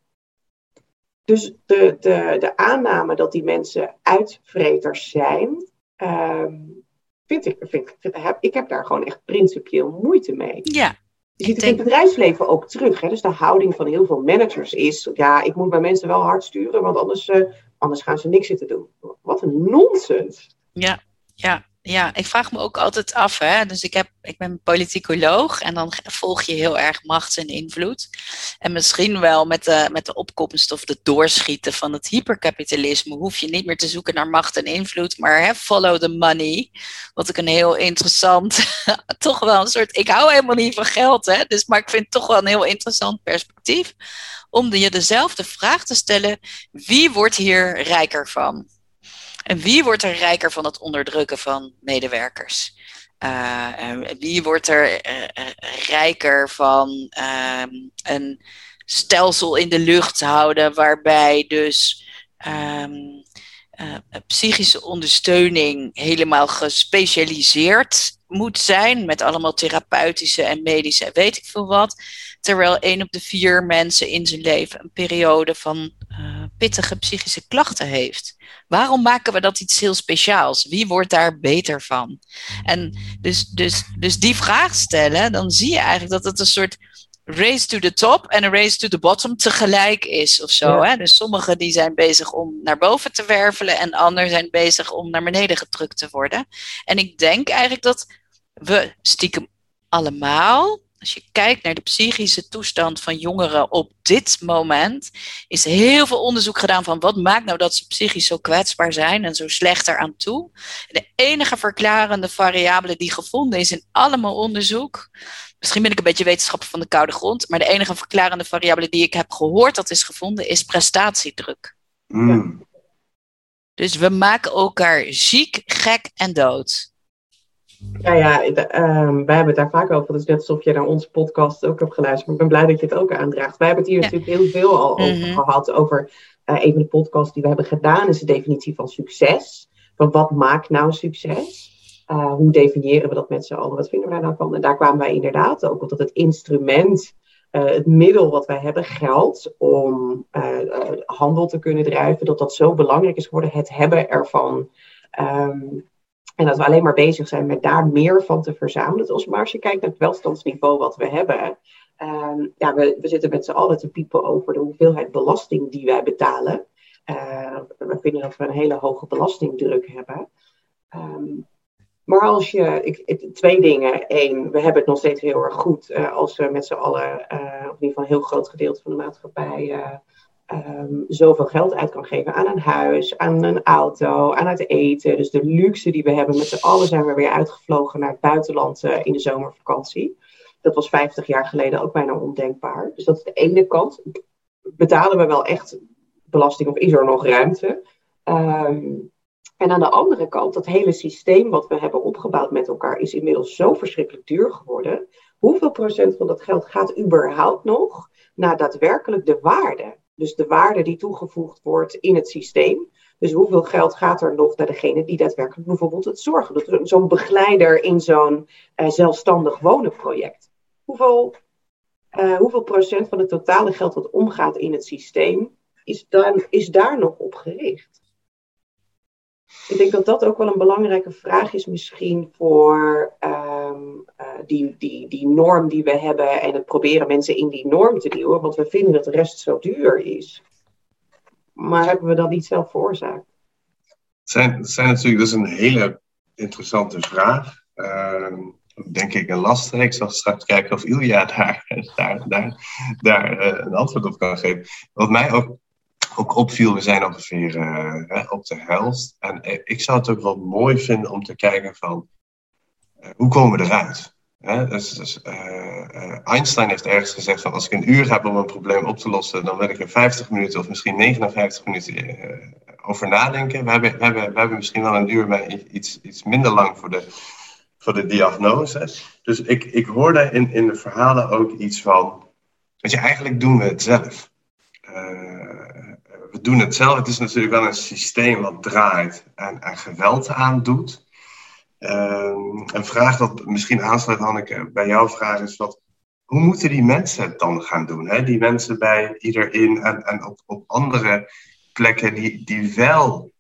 Dus de, de, de aanname dat die mensen uitvreters zijn, um, vind ik, vind, vind, heb, ik heb daar gewoon echt principieel moeite mee. Ja. Je ziet het in het bedrijfsleven ook terug. Hè? Dus de houding van heel veel managers is: ja, ik moet bij mensen wel hard sturen, want anders, uh, anders gaan ze niks zitten doen. Wat een nonsens. Ja, ja. Ja, ik vraag me ook altijd af. Hè? Dus ik, heb, ik ben politicoloog en dan volg je heel erg macht en invloed. En misschien wel met de, met de opkomst of de doorschieten van het hyperkapitalisme hoef je niet meer te zoeken naar macht en invloed, maar hè, follow the money. Wat ik een heel interessant, toch wel een soort. Ik hou helemaal niet van geld, hè? Dus, maar ik vind het toch wel een heel interessant perspectief. Om je dezelfde vraag te stellen: wie wordt hier rijker van? En wie wordt er rijker van het onderdrukken van medewerkers? Uh, wie wordt er uh, rijker van ehm, een stelsel in de lucht houden waarbij dus um, psychische ondersteuning helemaal gespecialiseerd moet zijn met allemaal therapeutische en medische weet ik veel wat. Terwijl één op de vier mensen in zijn leven een periode van pittige psychische klachten heeft. Waarom maken we dat iets heel speciaals? Wie wordt daar beter van? En dus, dus, dus die vraag stellen, dan zie je eigenlijk dat het een soort race to the top en een race to the bottom tegelijk is of zo. Hè? Dus sommigen die zijn bezig om naar boven te wervelen en anderen zijn bezig om naar beneden gedrukt te worden. En ik denk eigenlijk dat we stiekem allemaal als je kijkt naar de psychische toestand van jongeren op dit moment, is heel veel onderzoek gedaan van wat maakt nou dat ze psychisch zo kwetsbaar zijn en zo slecht eraan toe. de enige verklarende variabele die gevonden is in allemaal onderzoek, misschien ben ik een beetje wetenschapper van de koude grond, maar de enige verklarende variabele die ik heb gehoord dat is gevonden, is prestatiedruk. Mm. Dus we maken elkaar ziek, gek en dood. Ja, ja, um, wij hebben het daar vaak over. Het is net alsof je naar onze podcast ook hebt geluisterd. Maar ik ben blij dat je het ook aandraagt. Wij hebben het hier natuurlijk heel veel al over mhm. gehad. Over uh, een van de podcasts die we hebben gedaan is de definitie van succes. Van wat maakt nou succes? Uh, hoe definiëren we dat met z'n allen? Wat vinden we daar nou van? En daar kwamen wij inderdaad ook op dat het instrument, uh, het middel wat wij hebben, geld om handel te kunnen drijven, dat dat zo belangrijk is geworden. Het hebben ervan. Um, en dat we alleen maar bezig zijn met daar meer van te verzamelen. Dus maar als je kijkt naar het welstandsniveau wat we hebben. Uh, ja, we, we zitten met z'n allen te piepen over de hoeveelheid belasting die wij betalen. Uh, we vinden dat we een hele hoge belastingdruk hebben. Um, maar als je, ik, twee dingen. Eén, we hebben het nog steeds heel erg goed uh, als we met z'n allen, uh, of in ieder geval een heel groot gedeelte van de maatschappij, um, zoveel geld uit kan geven aan een huis, aan een auto, aan het eten. Dus de luxe die we hebben met z'n allen zijn we weer uitgevlogen naar het buitenland uh, in de zomervakantie. Dat was 50 jaar geleden ook bijna ondenkbaar. Dus dat is de ene kant. Betalen we wel echt belasting of is er nog ruimte? Um, en aan de andere kant, dat hele systeem wat we hebben opgebouwd met elkaar is inmiddels zo verschrikkelijk duur geworden. Hoeveel procent van dat geld gaat überhaupt nog naar daadwerkelijk de waarde? Dus de waarde die toegevoegd wordt in het systeem. Dus hoeveel geld gaat er nog naar degene die daadwerkelijk bijvoorbeeld het zorgen doet? Zo'n begeleider in zo'n uh, zelfstandig wonenproject. Hoeveel, uh, hoeveel procent van het totale geld dat omgaat in het systeem is, dan, is daar nog op gericht? Ik denk dat dat ook wel een belangrijke vraag is misschien voor um, uh, die, die, die norm die we hebben en het proberen mensen in die norm te duwen, want we vinden dat de rest zo duur is. Maar hebben we dat niet zelf veroorzaakt? Het zijn, zijn natuurlijk, dat is een hele interessante vraag. Uh, denk ik een lastige. Ik zal straks kijken of Ilja daar, daar, daar, daar uh, een antwoord op kan geven. Wat mij ook, ook opviel, we zijn ongeveer uh, op de helft. En eh, ik zou het ook wel mooi vinden om te kijken van, hoe komen we eruit? Hè? Dus, dus, Einstein heeft ergens gezegd van als ik een uur heb om een probleem op te lossen, dan wil ik er 50 minuten of misschien 59 minuten over nadenken. We hebben, we, hebben, we hebben misschien wel een uur, maar iets, iets minder lang voor de, voor de diagnose. Dus ik, ik hoorde in, in de verhalen ook iets van, weet je, eigenlijk doen we het zelf. We doen het zelf. Het is natuurlijk wel een systeem wat draait en, en geweld aandoet. Uh, een vraag dat misschien aansluit, Hanneke, bij jouw vraag is wat, hoe moeten die mensen het dan gaan doen? Hè? Die mensen bij iedereen en, en op, op andere plekken die, die wel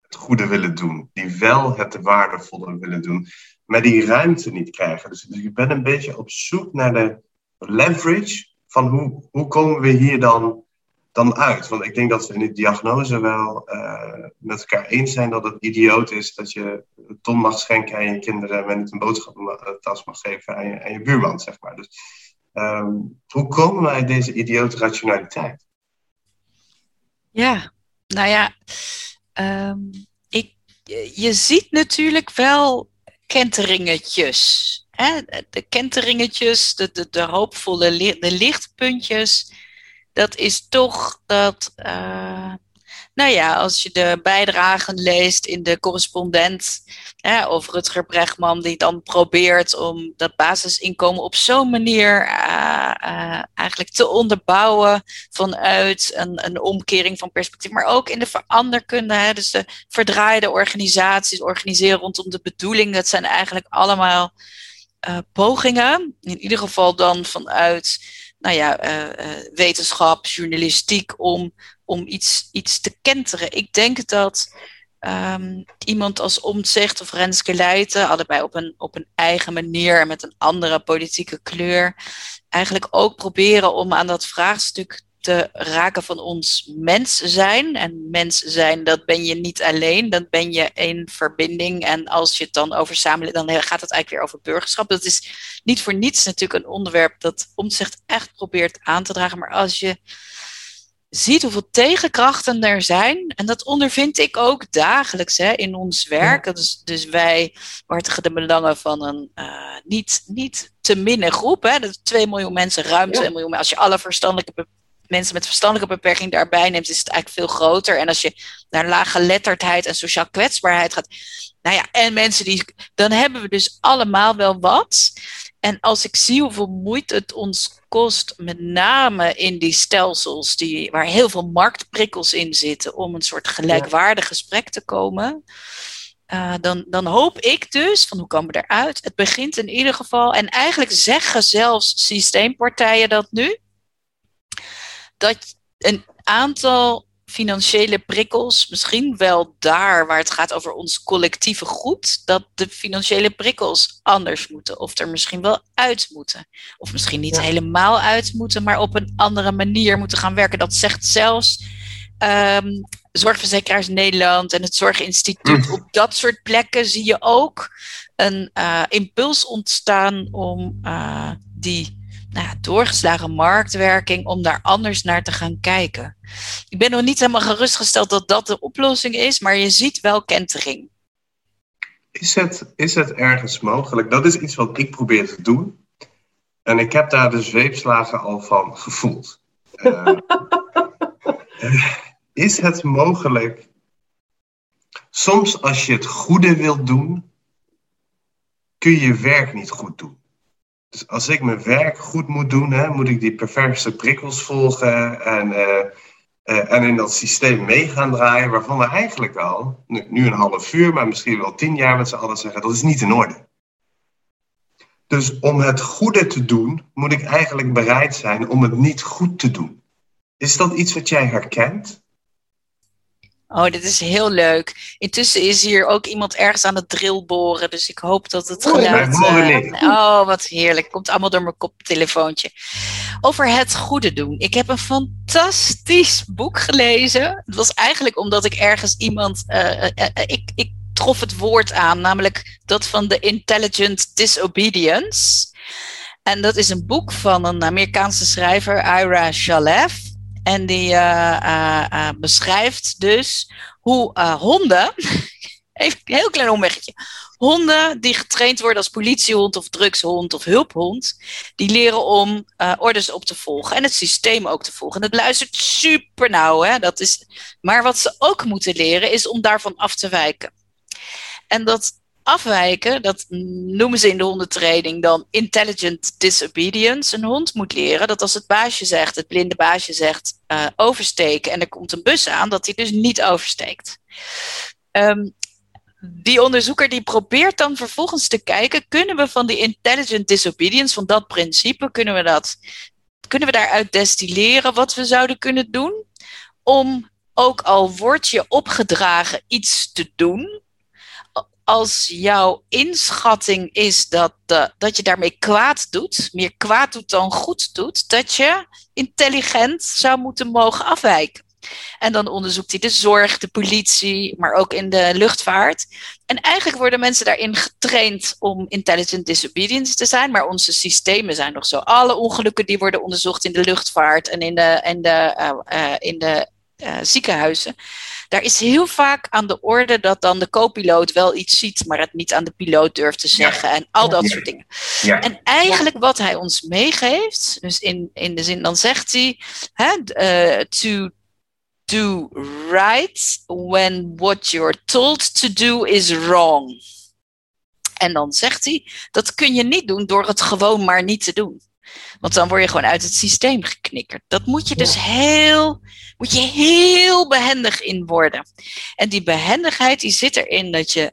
het goede willen doen, die wel het waardevolle willen doen, maar die ruimte niet krijgen. Dus, dus ik ben een beetje op zoek naar de leverage van hoe, hoe komen we hier dan, dan uit? Want ik denk dat we in de diagnose wel uh, met elkaar eens zijn dat het idioot is dat je een ton mag schenken aan je kinderen, maar niet een boodschappentas mag geven aan je, aan je buurman, zeg maar. Dus um, hoe komen we uit deze idiote rationaliteit? Ja, nou ja, um, ik, je ziet natuurlijk wel kenteringetjes. Hè? De kenteringetjes, de, de, de hoopvolle de lichtpuntjes. Dat is toch dat, uh, nou ja, als je de bijdragen leest in de correspondent hè, over Rutger Bregman, die dan probeert om dat basisinkomen op zo'n manier uh, uh, eigenlijk te onderbouwen vanuit een, een omkering van perspectief, maar ook in de veranderkunde, hè, dus de verdraaide organisaties organiseren rondom de bedoeling, dat zijn eigenlijk allemaal pogingen, in ieder geval dan vanuit nou ja, uh, uh, wetenschap, journalistiek, om, om iets, iets te kenteren. Ik denk dat um, iemand als Omtzigt of Renske Leijten, allebei op een, op een eigen manier en met een andere politieke kleur, eigenlijk ook proberen om aan dat vraagstuk te raken van ons mens zijn. En mens zijn, dat ben je niet alleen, dat ben je in verbinding. En als je het dan over samenleving, dan gaat het eigenlijk weer over burgerschap. Dat is niet voor niets natuurlijk een onderwerp dat Omtzigt echt probeert aan te dragen. Maar als je ziet hoeveel tegenkrachten er zijn. En dat ondervind ik ook dagelijks hè, in ons werk. Ja. Dus, dus wij waartigen de belangen van een uh, niet, niet te minnen groep. Hè. Dat 2 miljoen mensen, ruim 2 ja. miljoen. Als je alle verstandelijke mensen met verstandelijke beperking daarbij neemt, is het eigenlijk veel groter. En als je naar lage letterdheid en sociaal kwetsbaarheid gaat. Nou ja, en mensen die. Dan hebben we dus allemaal wel wat. En als ik zie hoeveel moeite het ons kost, met name in die stelsels die, waar heel veel marktprikkels in zitten, om een soort gelijkwaardig gesprek te komen. Uh, dan, dan hoop ik dus, van hoe komen we eruit? Het begint in ieder geval, en eigenlijk zeggen zelfs systeempartijen dat nu, dat een aantal financiële prikkels, misschien wel daar waar het gaat over ons collectieve goed, dat de financiële prikkels anders moeten. Of er misschien wel uit moeten. Of misschien niet ja. helemaal uit moeten, maar op een andere manier moeten gaan werken. Dat zegt zelfs um, Zorgverzekeraars Nederland en het Zorginstituut. Mm. Op dat soort plekken zie je ook een uh, impuls ontstaan om uh, die nou doorgeslagen marktwerking om daar anders naar te gaan kijken. Ik ben nog niet helemaal gerustgesteld dat dat de oplossing is, maar je ziet wel kentering. Is het, is het ergens mogelijk? Dat is iets wat ik probeer te doen. En ik heb daar de zweepslagen al van gevoeld. Uh, is het mogelijk, soms als je het goede wilt doen, kun je je werk niet goed doen. Dus als ik mijn werk goed moet doen, hè, moet ik die perverse prikkels volgen en uh, eh, en in dat systeem mee gaan draaien, waarvan we eigenlijk al, nu, nu een half uur, maar misschien wel tien jaar met z'n allen zeggen, dat is niet in orde. Dus om het goede te doen, moet ik eigenlijk bereid zijn om het niet goed te doen. Is dat iets wat jij herkent? Oh, dit is heel leuk. Intussen is hier ook iemand ergens aan het drill boren. Dus ik hoop dat het geluid... Uh, oh, wat heerlijk. Komt allemaal door mijn koptelefoontje. Over het goede doen. Ik heb een fantastisch boek gelezen. Het was eigenlijk omdat ik ergens iemand... Uh, ik, ik trof het woord aan, namelijk dat van de Intelligent Disobedience. En dat is een boek van een Amerikaanse schrijver, Ira Shalev. En die uh, uh, beschrijft dus hoe honden, even een heel klein omweggetje, honden die getraind worden als politiehond of drugshond of hulphond, die leren om orders op te volgen en het systeem ook te volgen. En het luistert super nauw, hè? Dat is, maar wat ze ook moeten leren is om daarvan af te wijken. En dat afwijken, dat noemen ze in de hondentraining dan intelligent disobedience. Een hond moet leren dat als het baasje zegt, het blinde baasje zegt, uh, oversteken en er komt een bus aan, dat hij dus niet oversteekt. Um, die onderzoeker die probeert dan vervolgens te kijken, kunnen we van die intelligent disobedience, van dat principe, kunnen we dat, kunnen we daaruit destilleren wat we zouden kunnen doen om ook al wordt je opgedragen iets te doen, als jouw inschatting is dat, dat je daarmee kwaad doet, meer kwaad doet dan goed doet, dat je intelligent zou moeten mogen afwijken. En dan onderzoekt hij de zorg, de politie, maar ook in de luchtvaart. En eigenlijk worden mensen daarin getraind om intelligent disobedience te zijn, maar onze systemen zijn nog zo. Alle ongelukken die worden onderzocht in de luchtvaart en in de, en de, uh, uh, in de uh, ziekenhuizen. Daar is heel vaak aan de orde dat dan de co-piloot wel iets ziet, maar het niet aan de piloot durft te zeggen en al dat soort dingen. Ja. En eigenlijk wat hij ons meegeeft, dus in, in de zin, dan zegt hij, hè, uh, to do right when what you're told to do is wrong. En dan zegt hij, dat kun je niet doen door het gewoon maar niet te doen. Want dan word je gewoon uit het systeem geknikkerd. Dat moet je dus heel, moet je heel behendig in worden. En die behendigheid die zit erin dat je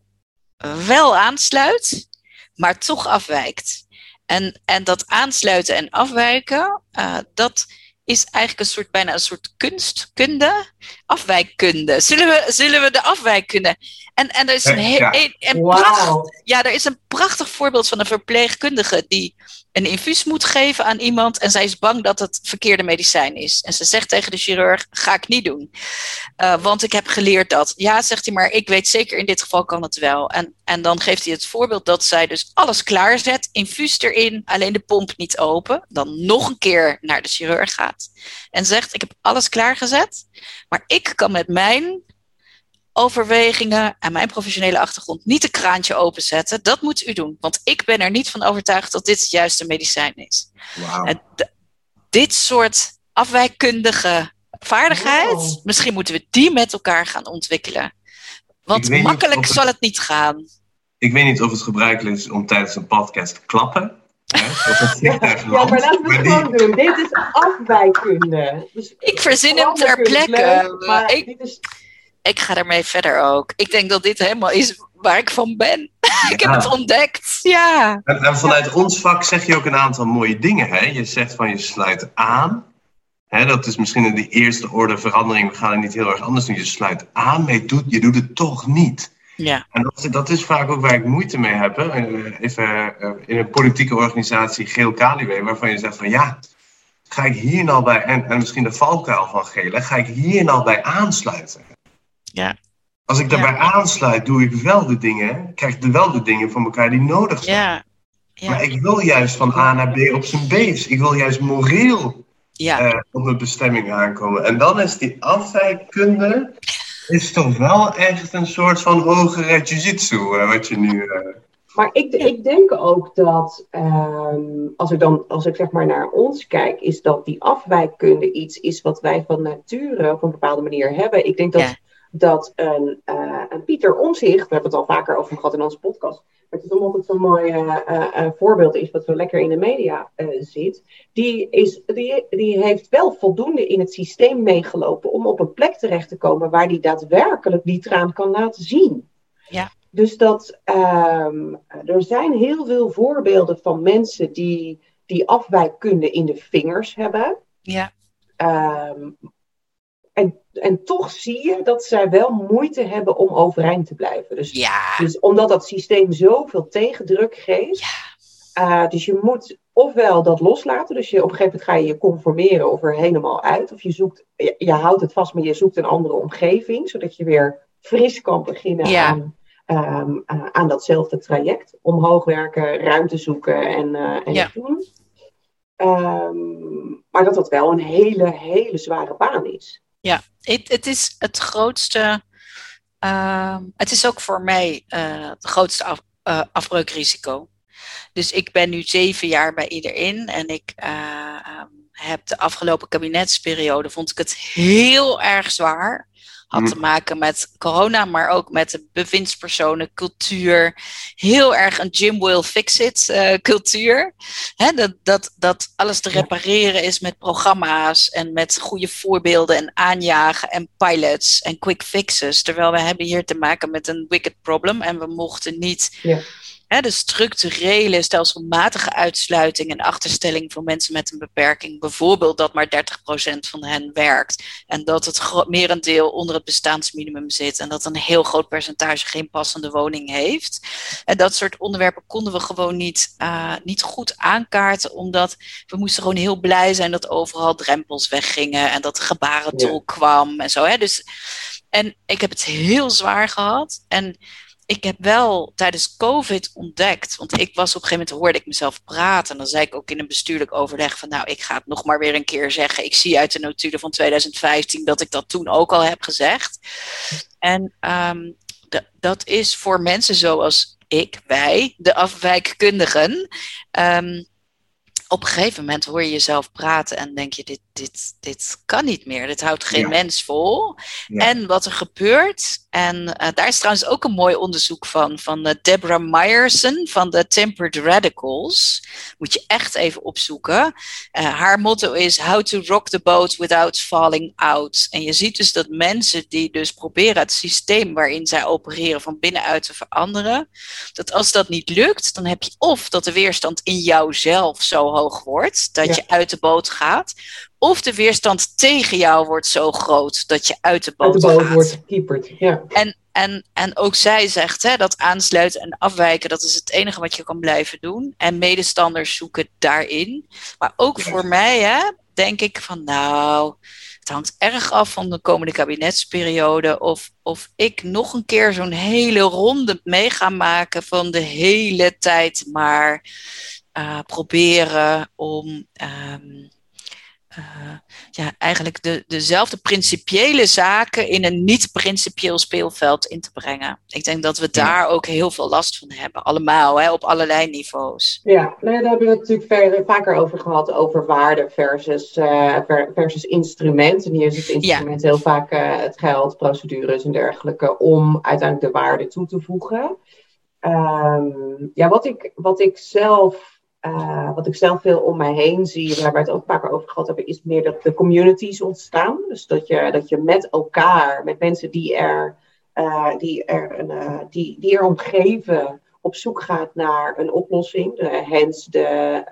wel aansluit, maar toch afwijkt. En, en dat aansluiten en afwijken, uh, dat is eigenlijk een soort, bijna een soort kunstkunde, afwijkkunde. Zullen we, zullen we de afwijkkunde? En, en er is een, heel, een, een wow. prachtig, ja, er is een prachtig voorbeeld van een verpleegkundige die een infuus moet geven aan iemand en zij is bang dat het verkeerde medicijn is. En ze zegt tegen de chirurg, ga ik niet doen. Uh, want ik heb geleerd dat. Ja, zegt hij, maar ik weet zeker in dit geval kan het wel. En, en dan geeft hij het voorbeeld dat zij dus alles klaarzet, infuus erin, alleen de pomp niet open. Dan nog een keer naar de chirurg gaat. En zegt, ik heb alles klaargezet, maar ik kan met mijn overwegingen en mijn professionele achtergrond niet een kraantje openzetten. Dat moet u doen, want ik ben er niet van overtuigd dat dit het juiste medicijn is. Wow. En dit soort afwijkkundige vaardigheid, wow. misschien moeten we die met elkaar gaan ontwikkelen. Want makkelijk zal het niet gaan. Ik weet niet of het gebruikelijk is om tijdens een podcast te klappen. Ja, ja, maar laten we het gewoon doen. Dit is afwijkkunde. Dus ik verzin hem ter plekke. Leuk, ik, dit is ik ga ermee verder ook. Ik denk dat dit helemaal is waar ik van ben. ik heb het ontdekt, ja. En, en, vanuit ons vak zeg je ook een aantal mooie dingen. Hè? Je zegt van je sluit aan. Hè, dat is misschien in de eerste orde verandering. We gaan het niet heel erg anders doen. Je sluit aan, maar je doet, je doet het toch niet. Ja. En dat, dat is vaak ook waar ik moeite mee heb. Hè? Even in een politieke organisatie, Geel Kaliwe, waarvan je zegt van ja, ga ik hier nou bij, en, en misschien de valkuil van Gele, ga ik hier nou bij aansluiten? Ja. Als ik daarbij ja. aansluit, doe ik wel de dingen, krijg ik wel de dingen voor elkaar die nodig zijn. Ja. ja. Maar ik wil juist van A naar B op zijn base. Ik wil juist moreel ja. uh, op mijn bestemming aankomen. En dan is die afwijkkunde is toch wel echt een soort van hogere jiu-jitsu, uh, wat je nu... Uh... Maar ik, ik denk ook dat, um, als ik dan, als ik zeg maar naar ons kijk, is dat die afwijkkunde iets is wat wij van nature op een bepaalde manier hebben. Ik denk dat dat een, uh, een Pieter Omzicht, we hebben het al vaker over gehad in onze podcast, maar het is omdat het zo'n mooi voorbeeld is, wat zo lekker in de media zit, die, is, die, die heeft wel voldoende in het systeem meegelopen om op een plek terecht te komen waar die daadwerkelijk die traan kan laten zien. Ja. Dus dat, ehm, er zijn heel veel voorbeelden van mensen die die afwijkkunde in de vingers hebben. Ja. Ehm, en, toch zie je dat zij wel moeite hebben om overeind te blijven. Dus, Ja. dus omdat dat systeem zoveel tegendruk geeft. Ja. eh, dus je moet ofwel dat loslaten. Dus je, op een gegeven moment ga je je conformeren of er helemaal uit. Of je, zoekt, je, je houdt het vast, maar je zoekt een andere omgeving. Zodat je weer fris kan beginnen Ja. aan, ehm, eh, aan datzelfde traject. Omhoog werken, ruimte zoeken en, eh en doen. Ehm, maar dat dat wel een hele, hele zware baan is. Het, het is het grootste. ehm, het is ook voor mij eh, het grootste eh, afbreukrisico. Dus ik ben nu zeven jaar bij iedereen en ik eh, ehm, heb de afgelopen kabinetsperiode vond ik het heel erg zwaar. Had te maken met corona, maar ook met de bewindspersonen, cultuur. Heel erg een Jim will fix it eh, cultuur. Hè, dat, dat, dat alles te repareren is met programma's en met goede voorbeelden en aanjagen en pilots en quick fixes. Terwijl we hebben hier te maken met een wicked problem en we mochten niet Ja. Hè, de structurele, stelselmatige uitsluiting en achterstelling van mensen met een beperking. Bijvoorbeeld dat maar 30% van hen werkt en dat het merendeel onder het bestaansminimum zit en dat een heel groot percentage geen passende woning heeft. En dat soort onderwerpen konden we gewoon niet, eh, niet goed aankaarten, omdat we moesten gewoon heel blij zijn dat overal drempels weggingen en dat de gebarentol kwam en zo. Hè? Dus, en ik heb het heel zwaar gehad. En ik heb wel tijdens COVID ontdekt, want ik was op een gegeven moment hoorde ik mezelf praten. En dan zei ik ook in een bestuurlijk overleg van nou, ik ga het nog maar weer een keer zeggen. Ik zie uit de notulen van 2015 dat ik dat toen ook al heb gezegd. En ehm, dat is voor mensen zoals ik, wij, de afwijkkundigen. ehm, op een gegeven moment hoor je jezelf praten en denk je, dit, dit, dit kan niet meer. Dit houdt geen Ja. mens vol. Ja. En wat er gebeurt, en eh, daar is trouwens ook een mooi onderzoek van, van eh, Deborah Meyerson van de Tempered Radicals. Moet je echt even opzoeken. Eh, haar motto is How to rock the boat without falling out. En je ziet dus dat mensen die dus proberen het systeem waarin zij opereren van binnenuit te veranderen, dat als dat niet lukt, dan heb je of dat de weerstand in jouzelf zo hoog wordt dat Ja. je uit de boot gaat, of de weerstand tegen jou wordt zo groot dat je uit de boot, Uit de boot gaat. wordt gekieperd. Ja. En, en, en ook zij zegt hè, dat aansluiten en afwijken, dat is het enige wat je kan blijven doen. En medestanders zoeken daarin. Maar ook Ja. voor mij hè, denk ik van nou, het hangt erg af van de komende kabinetsperiode. Of, of ik nog een keer zo'n hele ronde mee ga maken van de hele tijd maar eh, proberen om. ehm, eh, ja, eigenlijk de, dezelfde principiële zaken in een niet-principieel speelveld in te brengen. Ik denk dat we daar ook heel veel last van hebben, allemaal, hè, op allerlei niveaus. Ja, nou daar hebben we het natuurlijk ver- vaker over gehad, over waarde versus, ver- versus instrument. En hier is het instrument heel vaak eh, het geld, procedures en dergelijke, om uiteindelijk de waarde toe te voegen. Ehm, ja, wat ik, wat ik zelf. Eh, wat ik zelf veel om mij heen zie, waar we het ook vaker over gehad hebben, is meer dat de communities ontstaan. Dus dat je, dat je met elkaar, met mensen die er, eh, die, er een, eh, die, die er omgeven, op zoek gaat naar een oplossing. Hens de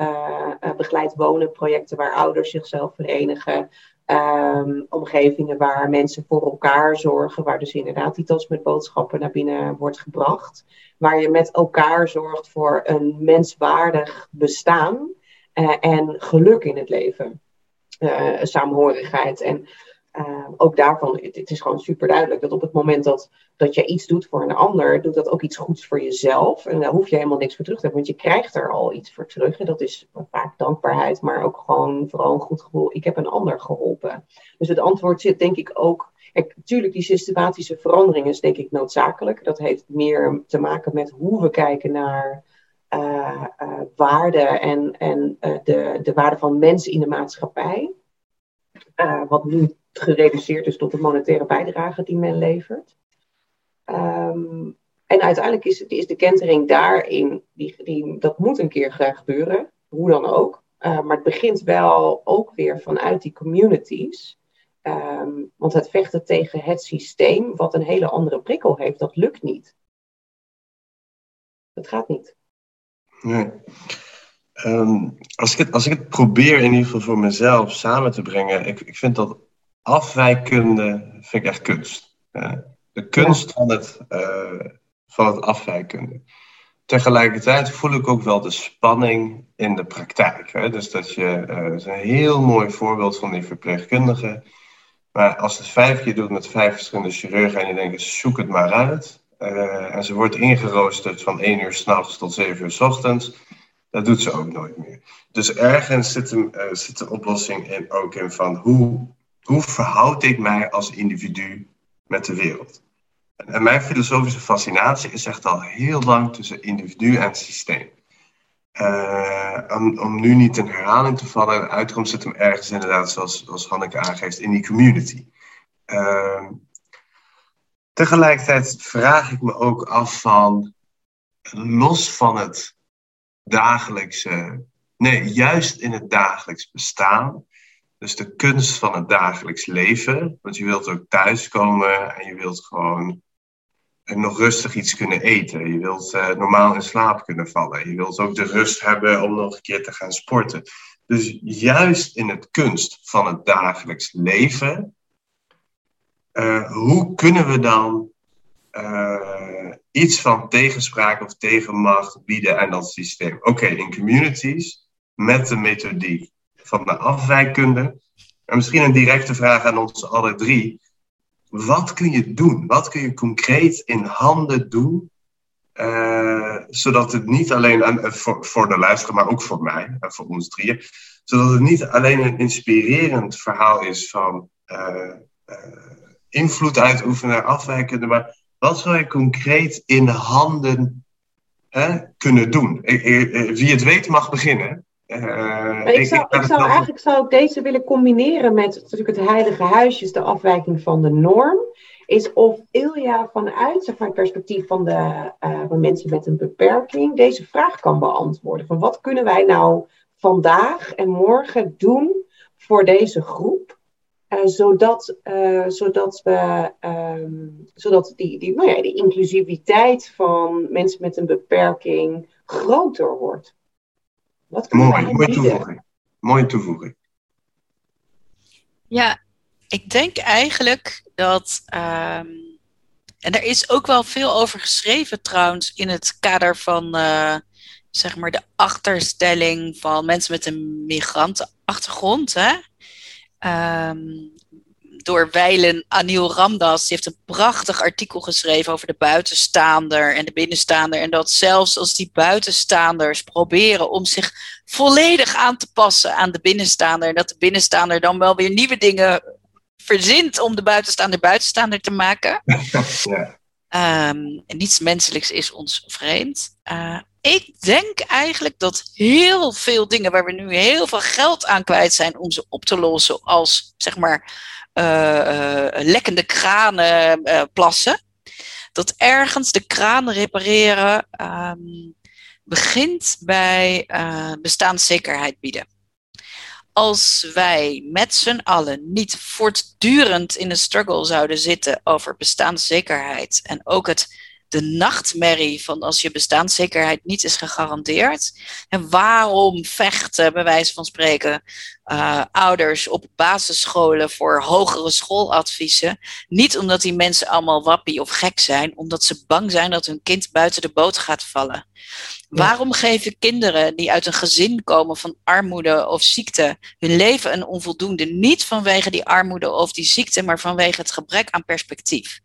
begeleid wonen projecten waar ouders zichzelf verenigen. Ehm, omgevingen waar mensen voor elkaar zorgen, waar dus inderdaad die tas met boodschappen naar binnen wordt gebracht. Waar je met elkaar zorgt voor een menswaardig bestaan eh, en geluk in het leven. Eh, saamhorigheid. En eh, ook daarvan, het, is gewoon super duidelijk dat op het moment dat, dat je iets doet voor een ander, doet dat ook iets goeds voor jezelf. En daar hoef je helemaal niks voor terug te hebben, want je krijgt er al iets voor terug. En dat is vaak dankbaarheid, maar ook gewoon vooral een goed gevoel. Ik heb een ander geholpen. Dus het antwoord zit denk ik ook. Kijk, natuurlijk, die systematische verandering is denk ik noodzakelijk. Dat heeft meer te maken met hoe we kijken naar uh, waarde en, en de, de waarde van mensen in de maatschappij. wat nu gereduceerd is tot de monetaire bijdrage die men levert. Ehm, en uiteindelijk is, is de kentering daarin, die, die, dat moet een keer graag gebeuren, hoe dan ook. Uh, maar het begint wel ook weer vanuit die communities. Um, want het vechten tegen het systeem, wat een hele andere prikkel heeft, dat lukt niet. Dat gaat niet. Nee. Um, als, ik het, als ik het probeer in ieder geval voor mezelf samen te brengen, ik, ik vind dat afwijkende vind ik echt kunst. De kunst van, het, uh, van het afwijkende. Tegelijkertijd voel ik ook wel de spanning in de praktijk. Hè? Dus dat je, uh, dat is een heel mooi voorbeeld van die verpleegkundige. Maar als het vijf keer doet met vijf verschillende chirurgen en je denkt, zoek het maar uit. Uh, en ze wordt ingeroosterd van 1 uur s'nachts tot 7 uur s ochtends. Dat doet ze ook nooit meer. Dus ergens zit, een, uh, zit de oplossing in, ook in van hoe, hoe verhoud ik mij als individu met de wereld. En, mijn filosofische fascinatie is echt al heel lang tussen individu en systeem. Uh, om, om, nu niet in herhaling te vallen, de uitkomst zit hem ergens inderdaad, zoals, zoals Hanneke aangeeft, in die community. Uh, tegelijkertijd vraag ik me ook af van, los van het dagelijkse, nee, juist in het dagelijks bestaan, dus de kunst van het dagelijks leven, want je wilt ook thuiskomen en je wilt gewoon nog rustig iets kunnen eten. Je wilt uh, normaal in slaap kunnen vallen. Je wilt ook de rust hebben om nog een keer te gaan sporten. Dus juist in het kunst van het dagelijks leven, uh, hoe kunnen we dan iets van tegenspraak of tegenmacht bieden aan dat systeem? Oké, in communities met de methodiek van de afwijkkunde. En misschien een directe vraag aan ons alle drie wat kun je doen? Wat kun je concreet in handen doen? Uh, zodat het niet alleen, en voor, de luisteraar, maar ook voor mij en voor ons drieën, zodat het niet alleen een inspirerend verhaal is van uh, invloed uitoefenen, afwijkende, maar wat zou je concreet in handen hè, kunnen doen? Wie het weet mag beginnen. Uh, ik, zou, ik, ik zou eigenlijk zou ik deze willen combineren met natuurlijk het heilige huisjes, de afwijking van de norm. Is of Ilja vanuit zeg maar, het perspectief van de uh, van mensen met een beperking deze vraag kan beantwoorden. Van wat kunnen wij nou vandaag en morgen doen voor deze groep? Uh, zodat, zodat, we, um, zodat die, die, nou ja, die inclusiviteit van mensen met een beperking groter wordt. Wat Mooi, mooie toevoeging. Mooie toevoeging. Ja, ik denk eigenlijk dat. Um, en er is ook wel veel over geschreven trouwens in het kader van. Uh, zeg maar de achterstelling van mensen met een migrantenachtergrond. Hè? Um, door Weilen Anil Ramdas. Die heeft een prachtig artikel geschreven over de buitenstaander en de binnenstaander. En dat zelfs als die buitenstaanders proberen om zich volledig aan te passen aan de binnenstaander. En dat de binnenstaander dan wel weer nieuwe dingen verzint om de buitenstaander buitenstaander te maken. ja. Um, niets menselijks is ons vreemd. Uh, ik denk eigenlijk dat heel veel dingen waar we nu heel veel geld aan kwijt zijn om ze op te lossen, als zeg maar lekkende kranen uh, plassen. Dat ergens de kraan repareren um, begint bij bestaanszekerheid bieden. Als wij met z'n allen niet voortdurend in een struggle zouden zitten over bestaanszekerheid en ook het de nachtmerrie van als je bestaanszekerheid niet is gegarandeerd. En waarom vechten, bij wijze van spreken, uh, ouders op basisscholen voor hogere schooladviezen? Niet omdat die mensen allemaal wappie of gek zijn, omdat ze bang zijn dat hun kind buiten de boot gaat vallen. Waarom geven kinderen die uit een gezin komen van armoede of ziekte hun leven een onvoldoende? Niet vanwege die armoede of die ziekte, maar vanwege het gebrek aan perspectief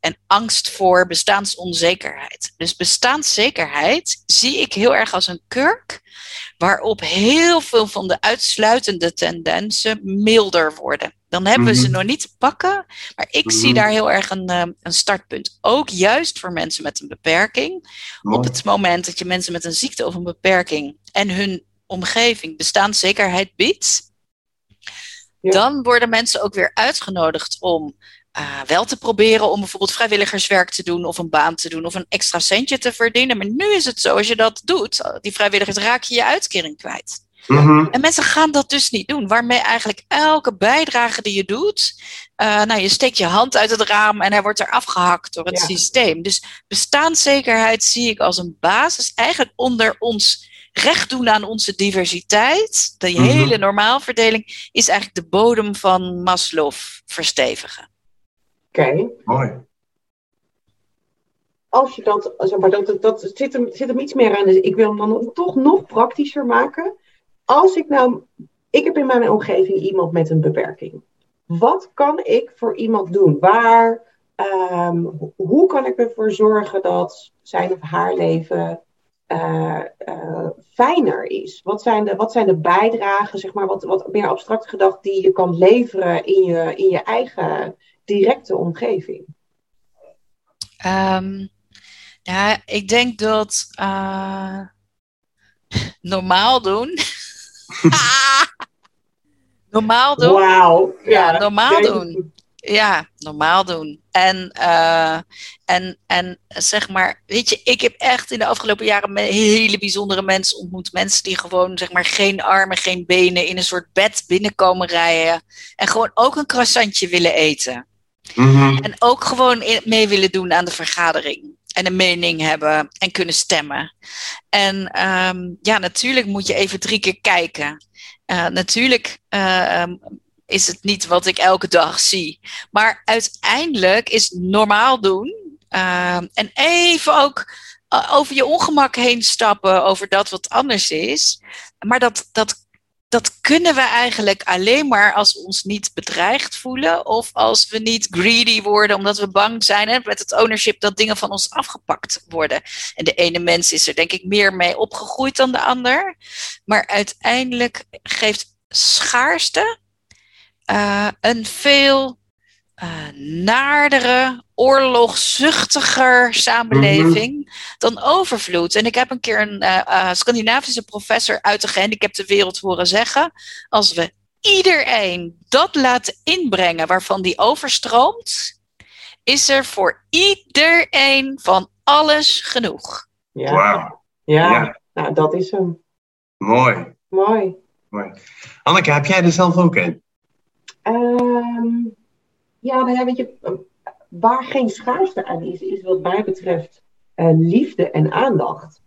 en angst voor bestaansonzekerheid. Dus bestaanszekerheid zie ik heel erg als een kurk waarop heel veel van de uitsluitende tendensen milder worden. Dan hebben we ze mhm. nog niet te pakken, maar ik zie mhm. daar heel erg een, eh, een startpunt. Ook juist voor mensen met een beperking. Op het moment dat je mensen met een ziekte of een beperking en hun omgeving bestaanszekerheid biedt, dan worden mensen ook weer uitgenodigd om uh, wel te proberen om bijvoorbeeld vrijwilligerswerk te doen of een baan te doen of een extra centje te verdienen. Maar nu is het zo, als je dat doet, die vrijwilligers raak je je uitkering kwijt. Mhm. En mensen gaan dat dus niet doen. Waarmee eigenlijk elke bijdrage die je doet, uh, nou, je steekt je hand uit het raam en hij wordt er afgehakt door het Ja. systeem. Dus bestaanszekerheid zie ik als een basis eigenlijk onder ons recht doen aan onze diversiteit. De Mhm. hele normaalverdeling is eigenlijk de bodem van Maslow verstevigen. Oké. Mooi. Als je dat, zeg maar, dat, dat zit, hem, zit hem iets meer aan. Dus ik wil hem dan toch nog praktischer maken. Als ik nou, ik heb in mijn omgeving iemand met een beperking. Wat kan ik voor iemand doen? Waar, ehm, ho- hoe kan ik ervoor zorgen dat zijn of haar leven eh, eh, fijner is? Wat zijn de, wat zijn de bijdragen, zeg maar, wat, wat meer abstract gedacht, die je kan leveren in je, in je eigen directe omgeving? Ehm, ja, ik denk dat eh, normaal doen. normaal doen. Wauw. Ja, normaal doen. Ja, normaal doen. En, eh, en, en zeg maar, weet je, ik heb echt in de afgelopen jaren me- hele bijzondere mensen ontmoet. Mensen die gewoon, zeg maar, geen armen, geen benen in een soort bed binnenkomen rijden. En gewoon ook een croissantje willen eten. Mhm. En ook gewoon mee willen doen aan de vergadering. En een mening hebben en kunnen stemmen. En ehm, ja, natuurlijk moet je even drie keer kijken. Eh, natuurlijk eh, ehm, is het niet wat ik elke dag zie. Maar uiteindelijk is normaal doen. ehm, en even ook eh, over je ongemak heen stappen over dat wat anders is. Maar dat, dat dat kunnen we eigenlijk alleen maar als we ons niet bedreigd voelen of als we niet greedy worden omdat we bang zijn hè, met het ownership dat dingen van ons afgepakt worden. En de ene mens is er denk ik meer mee opgegroeid dan de ander. Maar uiteindelijk geeft schaarste uh, een veel uh, naardere, oorlogzuchtiger samenleving mm -hmm. dan overvloed. En ik heb een keer een uh, uh, Scandinavische professor uit de gehandicapte wereld horen zeggen: als we iedereen dat laten inbrengen waarvan die overstroomt, is er voor iedereen van alles genoeg. Ja, Wauw. ja. Ja. Nou, dat is hem. Mooi. Mooi. Mooi. Anneke, heb jij er zelf ook een? Um, ja, nou ja, weet je, waar geen schaarste aan is, is wat mij betreft uh, liefde en aandacht.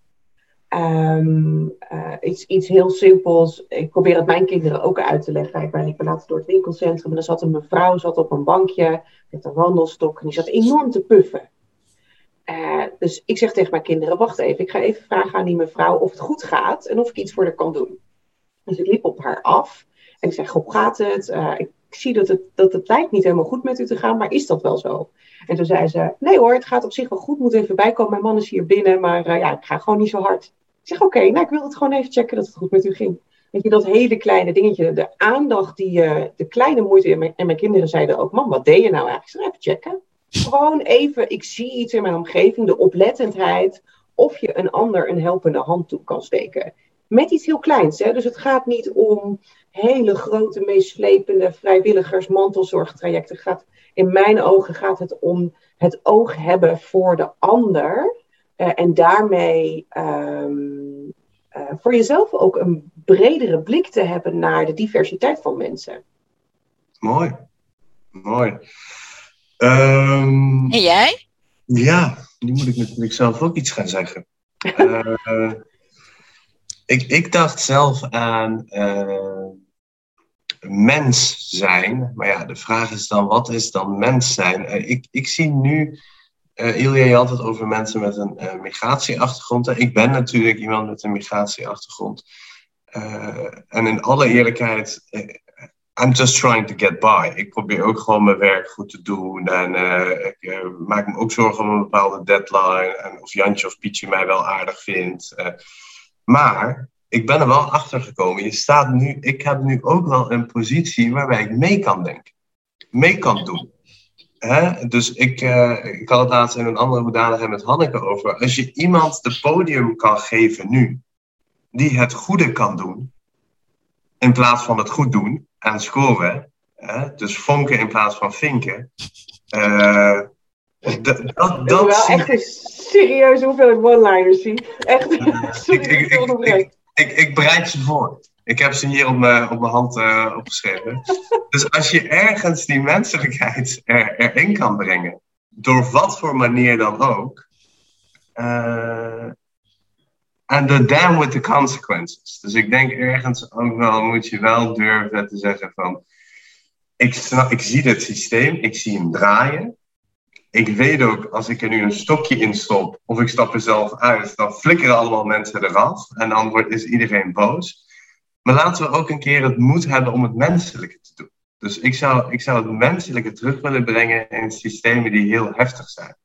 Um, uh, iets, iets heel simpels. Ik probeer het mijn kinderen ook uit te leggen. Ik ben, ik ben laatst door het winkelcentrum en er zat een mevrouw zat op een bankje met een wandelstok en die zat enorm te puffen. Uh, dus ik zeg tegen mijn kinderen, wacht even, ik ga even vragen aan die mevrouw of het goed gaat en of ik iets voor haar kan doen. Dus ik liep op haar af en ik zeg, hoe gaat het? Ik ik zie dat het, dat het lijkt niet helemaal goed met u te gaan, maar is dat wel zo? En toen zei ze, nee hoor, het gaat op zich wel goed, moet even bijkomen. Mijn man is hier binnen, maar uh, ja, ik ga gewoon niet zo hard. Ik zeg, oké, nou ik wil het gewoon even checken dat het goed met u ging. Weet je, dat hele kleine dingetje, de aandacht die, uh, de kleine moeite, en mijn, en mijn kinderen zeiden ook, man, wat deed je nou eigenlijk? Ik even checken. Gewoon even, ik zie iets in mijn omgeving, de oplettendheid, of je een ander een helpende hand toe kan steken. Met iets heel kleins, hè? dus het gaat niet om hele grote, meeslepende vrijwilligers, mantelzorgtrajecten. Gaat, in mijn ogen gaat het om het oog hebben voor de ander. Uh, en daarmee um, uh, voor jezelf ook een bredere blik te hebben naar de diversiteit van mensen. Mooi. Mooi. Um, en jij? Ja, nu moet ik natuurlijk zelf ook iets gaan zeggen. uh, ik, ik dacht zelf aan uh, mens zijn. Maar ja, de vraag is dan, wat is dan mens zijn? Uh, ik, ik zie nu, uh, Ilja, je had het over mensen met een migratieachtergrond. Ik ben natuurlijk iemand met een migratieachtergrond. en in alle eerlijkheid, I'm just trying to get by. Ik probeer ook gewoon mijn werk goed te doen. En ik maak me ook zorgen om een bepaalde deadline. En of Jantje of Pietje mij wel aardig vindt. Maar ik ben er wel achter gekomen. Je staat nu, ik heb nu ook wel een positie waarbij ik mee kan denken. Mee kan doen. Hè? Dus ik, uh, ik had het laatst in een andere hoedanigheid met Hanneke over. Als je iemand de podium kan geven nu, die het goede kan doen, in plaats van het goed doen en scoren, hè? dus vonken in plaats van vinken, Uh, dat, dat, dat wel echt een serieuze hoeveelheid one-liners zie. Echt, sorry ik, ik, ik, ik, ik, bereid ze voor. Ik heb ze hier op mijn, op mijn hand uh, opgeschreven. dus als je ergens die menselijkheid er, erin kan brengen, door wat voor manier dan ook, uh, and the damn with the consequences. Dus ik denk ergens ook wel, moet je wel durven te zeggen van, ik, ik zie dit systeem, ik zie hem draaien. Ik weet ook, als ik er nu een stokje in stop, of ik stap er zelf uit, dan flikkeren allemaal mensen eraf en dan wordt, is iedereen boos. Maar laten we ook een keer het moed hebben om het menselijke te doen. Dus ik zou, ik zou het menselijke terug willen brengen in systemen die heel heftig zijn.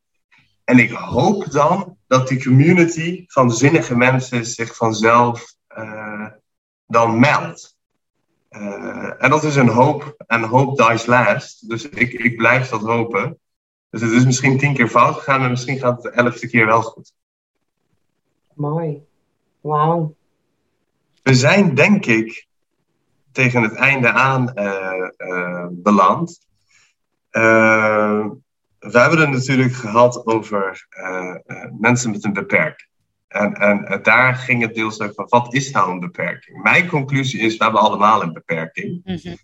En ik hoop dan dat die community van zinnige mensen zich vanzelf uh, dan meldt. Uh, en dat is een hoop. En hoop dies last. Dus ik, ik blijf dat hopen. Dus het is misschien tien keer fout gegaan, maar misschien gaat het de elfde keer wel goed. Mooi. Wauw. We zijn, denk ik, tegen het einde aan uh, uh, beland. Uh, we hebben het natuurlijk gehad over mensen met een beperking. En, en daar ging het deels van, wat is nou een beperking? Mijn conclusie is, we hebben allemaal een beperking. Mm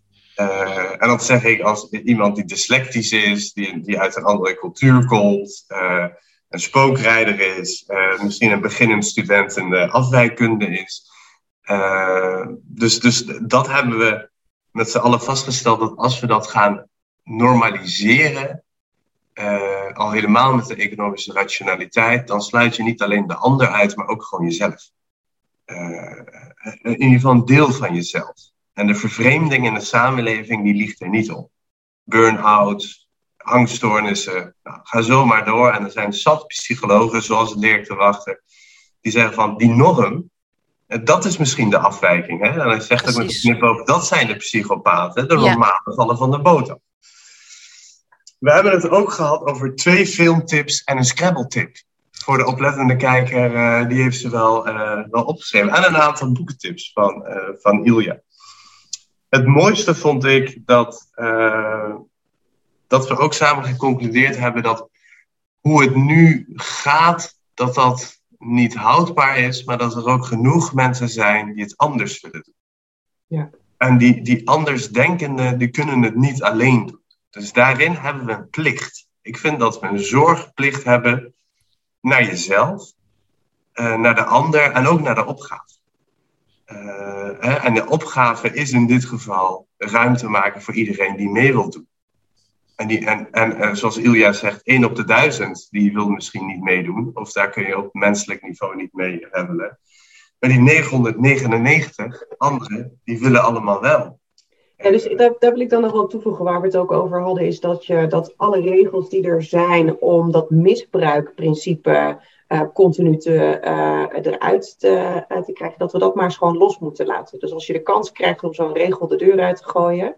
en dat zeg ik als iemand die dyslectisch is, die, die uit een andere cultuur komt, een spookrijder is, misschien een beginnend student in de afwijkkunde is. Dus, dus dat hebben we met z'n allen vastgesteld dat als we dat gaan normaliseren, al helemaal met de economische rationaliteit, dan sluit je niet alleen de ander uit, maar ook gewoon jezelf. In ieder geval een deel van jezelf. En de vervreemding in de samenleving, die ligt er niet op. Burn-out, angststoornissen, nou, ga zo maar door. En er zijn zat psychologen, zoals Dirk de Wachter, die zeggen van die norm, dat is misschien de afwijking. Hè? En hij zegt ook met de knipoog, dat zijn de psychopaten, de normale vallen van de boot We hebben het ook gehad over twee filmtips en een Scrabble-tip. Voor de oplettende kijker, uh, die heeft ze wel, uh, wel opgeschreven. En een aantal boekentips van, uh, van Ilja. Het mooiste vond ik dat, dat we ook samen geconcludeerd hebben dat hoe het nu gaat, dat dat niet houdbaar is, maar dat er ook genoeg mensen zijn die het anders willen doen. Ja. En die, die andersdenkenden, die kunnen het niet alleen doen. Dus daarin hebben we een plicht. Ik vind dat we een zorgplicht hebben naar jezelf, uh, naar de ander en ook naar de opgave. Hè, en de opgave is in dit geval ruimte maken voor iedereen die mee wil doen. En, die, en, en, en zoals Ilja zegt, één op de duizend die wil misschien niet meedoen. Of daar kun je op menselijk niveau niet mee handelen. Maar die 999 anderen, die willen allemaal wel. Ja, dus daar, daar, wil ik dan nog wel toevoegen waar we het ook over hadden, is dat, je, dat alle regels die er zijn om dat misbruikprincipe uh, continu te, uh, eruit te, uh, te, krijgen, dat we dat maar eens gewoon los moeten laten. Dus als je de kans krijgt om zo'n regel de deur uit te gooien,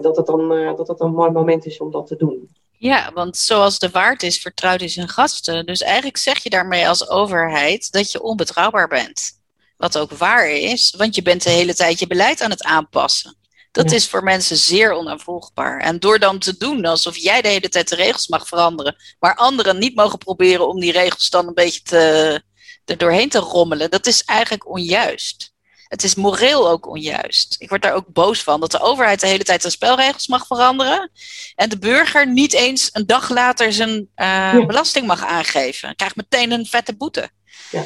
dat, het dan, dat het een mooi moment is om dat te doen. Ja, want zoals de waard is, vertrouwt hij zijn gasten. Dus eigenlijk zeg je daarmee als overheid dat je onbetrouwbaar bent. Wat ook waar is, want je bent de hele tijd je beleid aan het aanpassen. Dat is voor mensen zeer onafvolgbaar. En door dan te doen alsof jij de hele tijd de regels mag veranderen, maar anderen niet mogen proberen om die regels dan een beetje te, er doorheen te rommelen, dat is eigenlijk onjuist. Het is moreel ook onjuist. Ik word daar ook boos van dat de overheid de hele tijd de spelregels mag veranderen. En de burger niet eens een dag later zijn uh, belasting mag aangeven. Krijgt meteen een vette boete. Ja.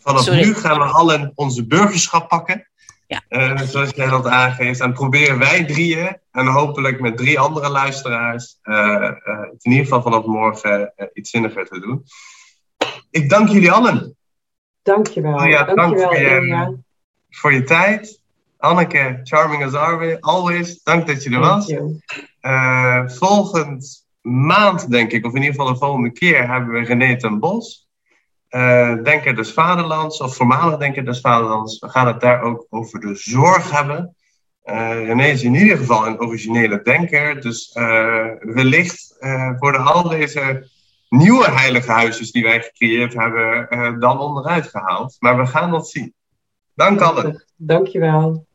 Vanaf nu gaan we allen onze burgerschap pakken. Ja. Uh, zoals jij dat aangeeft. En proberen wij drieën, en hopelijk met drie andere luisteraars, uh, in ieder geval vanaf morgen iets zinniger te doen. Ik dank jullie allen. Dankjewel. Oh ja, Dankjewel, dank voor je, voor je tijd. Anneke, charming as always. Dank dat je er was. Uh, volgend maand, denk ik, of in ieder geval de volgende keer, hebben we René ten Bos. Uh, Denker des Vaderlands, of voormalig Denker des Vaderlands. We gaan het daar ook over de zorg hebben. Uh, René is in ieder geval een originele denker. Dus wellicht worden al deze nieuwe heilige huisjes die wij gecreëerd hebben, dan onderuit gehaald. Maar we gaan dat zien. Dank allen. Dankjewel.